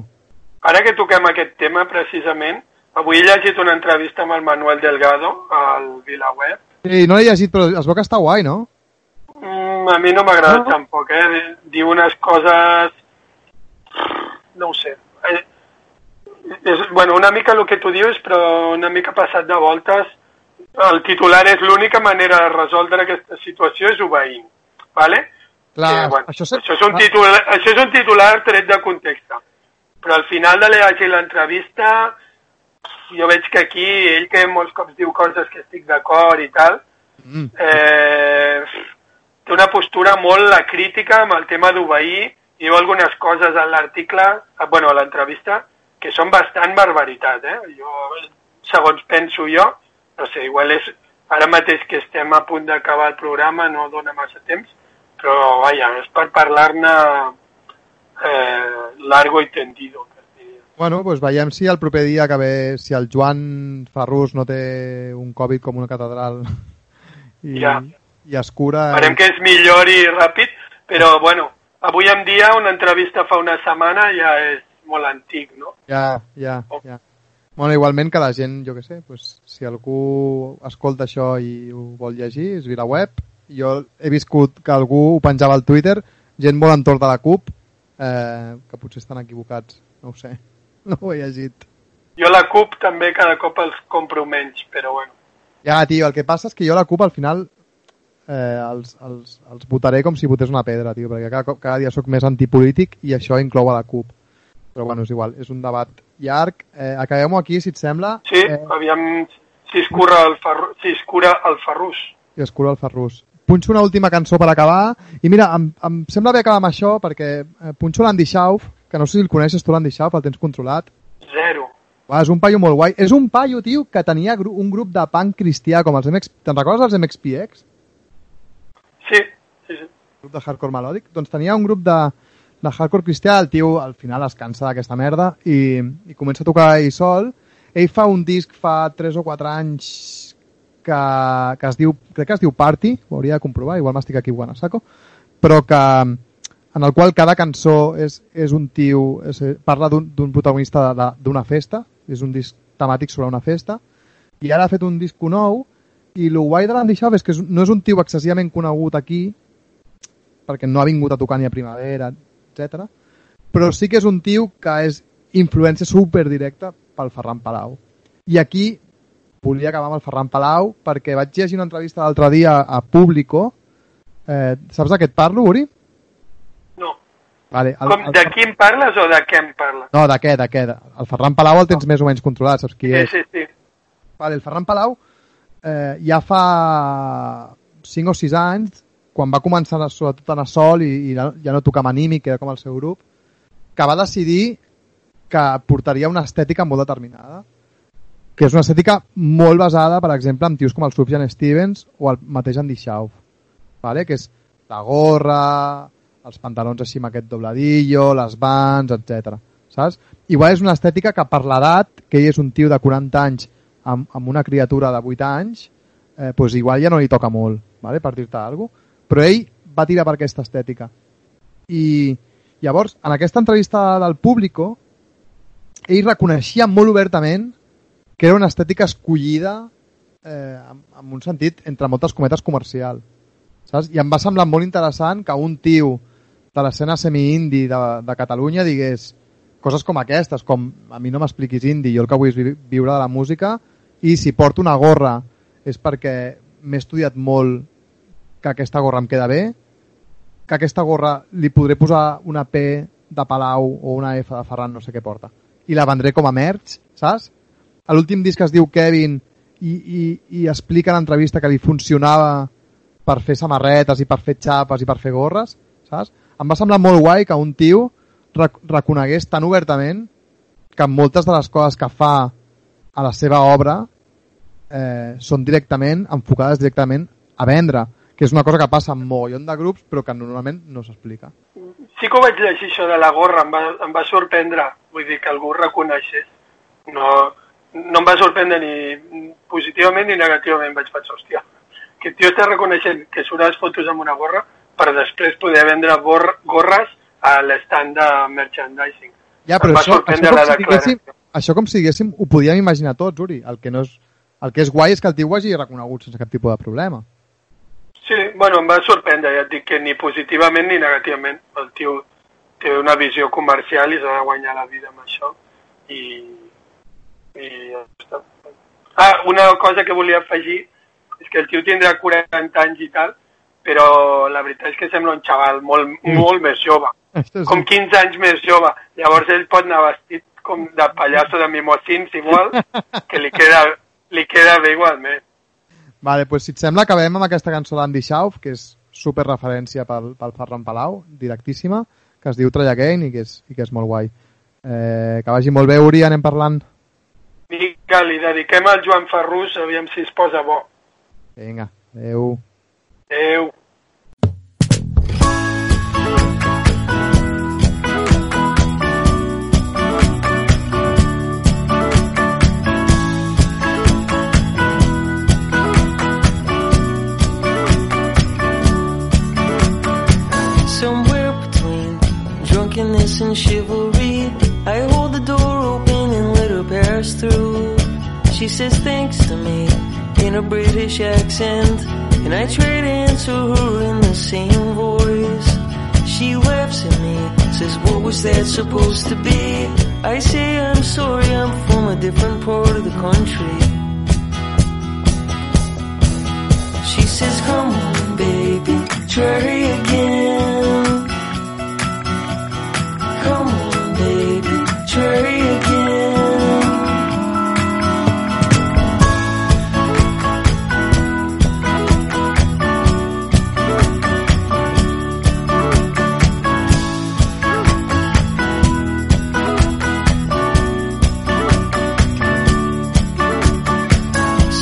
Ara que toquem aquest tema, precisament, avui he llegit una entrevista amb el Manuel Delgado al VilaWeb. Sí, no l'he llegit, però es veu que està guai, no? Mm, a mi no m'agrada No? tampoc, eh? Diu unes coses... No ho sé. Eh, és, bueno, una mica el que tu dius, però una mica passat de voltes. el titular és l'única manera de resoldre aquesta situació és obeint. Vale? Clar, Eh, bueno, això, això, és un titular, això és un titular tret de context. Però al final de llegir l'entrevista, jo veig que aquí, ell que molts cops diu coses que estic d'acord i tal, Mm. eh, té una postura molt la crítica amb el tema d'obeir, diu algunes coses en l'article, eh, bueno, a l'entrevista, que són bastant barbaritat, eh? Jo, segons penso jo, no sé, igual és ara mateix que estem a punt d'acabar el programa, no dona massa temps, però, vaja, és per parlar-ne eh, largo i tendido. Bueno, doncs veiem si el proper dia que ve, si el Joan Ferrus no té un Covid com una catedral i, Ja. i es cura... Esperem que es millori ràpid, però, bueno, avui en dia una entrevista fa una setmana ja és molt antic, no? Ja, ja, Oh. ja. Bueno, igualment que la gent, jo que sé, pues, si algú escolta això i ho vol llegir, és via web. Jo he viscut que algú ho penjava al Twitter, gent molt entorn de la CUP, eh, que potser estan equivocats, no ho sé, no ho he llegit. Jo la CUP també cada cop els compro menys, però bueno. Ja, tio, el que passa és que jo la CUP al final eh, els, els, els votaré com si votés una pedra, tio, perquè cada, cop- cada dia sóc més antipolític i això inclou a la CUP. Però bueno, és igual, és un debat llarg. Eh, Acabem-ho aquí, si et sembla. Sí, Eh, aviam si es cura el, ferru... si es cura el ferrús. i es cura el Ferrus. Punxo una última cançó per acabar. I mira, em, em sembla bé acabar amb això perquè eh, punxo l'Andy Schauf, que no sé si el coneixes tu l'Andy Schauf, el tens controlat. Zero. Uah, és un paio molt guai. És un paio, tio, que tenia gru un grup de punk cristià com els MX... Te'n recordes dels MXPX? Sí, sí, grup de hardcore melòdic, doncs tenia un grup de, de hardcore cristià, el tio al final es cansa d'aquesta merda i, i comença a tocar ell sol. Ell fa un disc fa 3 o 4 anys que, que es diu, crec que es diu Party, ho hauria de comprovar, igual m'estic equivocant a saco, però que en el qual cada cançó és, és un tio, és, parla d'un protagonista d'una festa, és un disc temàtic sobre una festa, i ara ha fet un disco nou, i el guai de l'Andy Schaaf és que no és un tio excessivament conegut aquí, perquè no ha vingut a tocar ni a primavera, etc. Però sí que és un tio que és influència super directa pel Ferran Palau. I aquí volia acabar amb el Ferran Palau perquè vaig llegir una entrevista l'altre dia a Público. Eh, saps de què et parlo, Uri? No. Vale, el, Com, el, de qui em parles o de què em parles? No, de què, de què? El Ferran Palau el tens més o menys controlat, saps qui Sí, és? sí, sí. Vale, el Ferran Palau eh, ja fa 5 o 6 anys, quan va començar sobretot a anar sol i, i ja no tocava anímic, que era com el seu grup, que va decidir que portaria una estètica molt determinada, que és una estètica molt basada, per exemple, en tios com el Sufjan Stevens o el mateix Andy Schauf, vale? que és la gorra, els pantalons així amb aquest dobladillo, les vans, etc. Saps? Igual és una estètica que per l'edat, que ell és un tio de 40 anys amb, amb una criatura de 8 anys, eh, pues igual ja no li toca molt, vale? per dir-te alguna cosa. Però ell va tirar per aquesta estètica. I llavors, en aquesta entrevista del Público, ell reconeixia molt obertament que era una estètica escollida eh, amb un sentit, entre moltes cometes, comercial. Saps? I em va semblar molt interessant que un tio de l'escena semi-indi de, de Catalunya digués coses com aquestes, com a mi no m'expliquis indi, jo el que vull és vi viure de la música i si porto una gorra és perquè m'he estudiat molt que aquesta gorra em queda bé, que aquesta gorra li podré posar una P de Palau o una F de Ferran, no sé què porta, i la vendré com a merch, saps? A l'últim disc es diu Kevin i, i, i explica en l'entrevista que li funcionava per fer samarretes i per fer xapes i per fer gorres, saps? Em va semblar molt guai que un tio rec reconegués tan obertament que moltes de les coses que fa a la seva obra eh, són directament, enfocades directament a vendre, que és una cosa que passa en mogollon de grups però que normalment no s'explica. Sí que ho vaig llegir, això de la gorra, em va, em va sorprendre, vull dir, que algú reconeixés. No, no em va sorprendre ni positivament ni negativament, vaig pensar, hòstia, que tio està reconeixent que surt les fotos amb una gorra per després poder vendre gorres a l'estand de merchandising. Ja, però va això, sorprendre això, com si diguéssim. Això com si diguéssim, ho podíem imaginar tots, Uri. El que, no és, el que és guai és que el tio ho hagi reconegut sense cap tipus de problema. Sí, bueno, em va sorprendre, ja et dic que ni positivament ni negativament. El tio té una visió comercial i s'ha de guanyar la vida amb això. I, i ja està. Ah, una cosa que volia afegir és que el tio tindrà 40 anys i tal, però la veritat és que sembla un xaval molt, molt més jove, com 15 anys més jove. Llavors ell pot anar vestit com de pallasso de mimosins igual, que li queda, li queda bé igualment. Vale, pues si et sembla, acabem amb aquesta cançó d'Andy Schauf, que és super referència pel, pel Ferran Palau, directíssima, que es diu Try Again i que és, i que és molt guai. Eh, que vagi molt bé, Uri, anem parlant. Vinga, li dediquem al Joan Ferrus, aviam si es posa bo. Vinga, adeu. Adéu. And chivalry, I hold the door open and let her pass through. She says thanks to me in a British accent, and I try to answer her in the same voice. She laughs at me, says, What was that supposed to be? I say, I'm sorry, I'm from a different part of the country. She says, come on, baby, try again. Come on, baby, try again.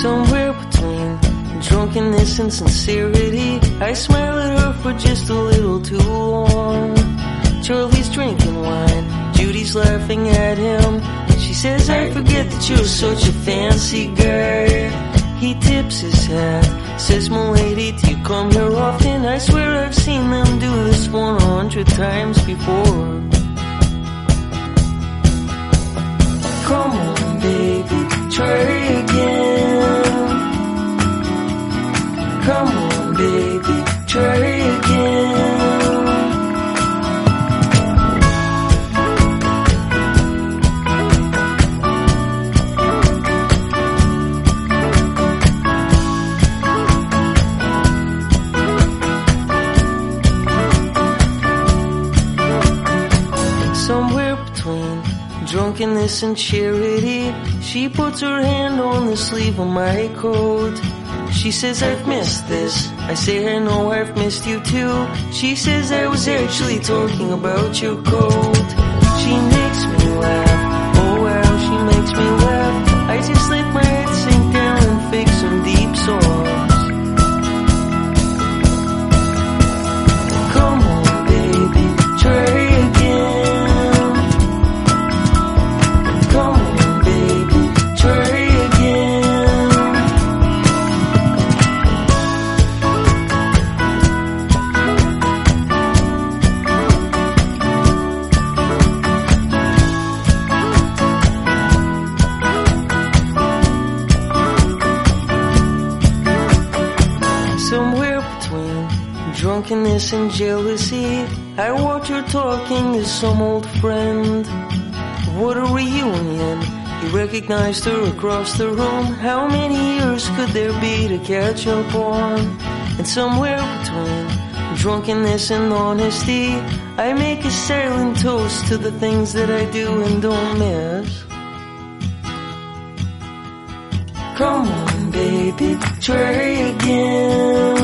Somewhere between drunkenness and sincerity, I smile at her for just a little too long. Charlie's drinking Judy's laughing at him. She says, I forget that you're such a fancy guy. He tips his hat, says, Milady, do you come here often? I swear I've seen them do this 100 times before. Come on, baby, try again. Come on, baby, try again. Drunkenness and charity, she puts her hand on the sleeve of my coat. She says, I've missed this. I say, I know I've missed you too. She says, I was actually talking about your coat. She makes me laugh. And jealousy, I watch her talking to some old friend. What a reunion! He recognized her across the room. How many years could there be to catch up on? And somewhere between drunkenness and honesty, I make a silent toast to the things that I do and don't miss. Come on, baby, try again.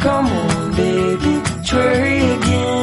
Come on, baby, try again.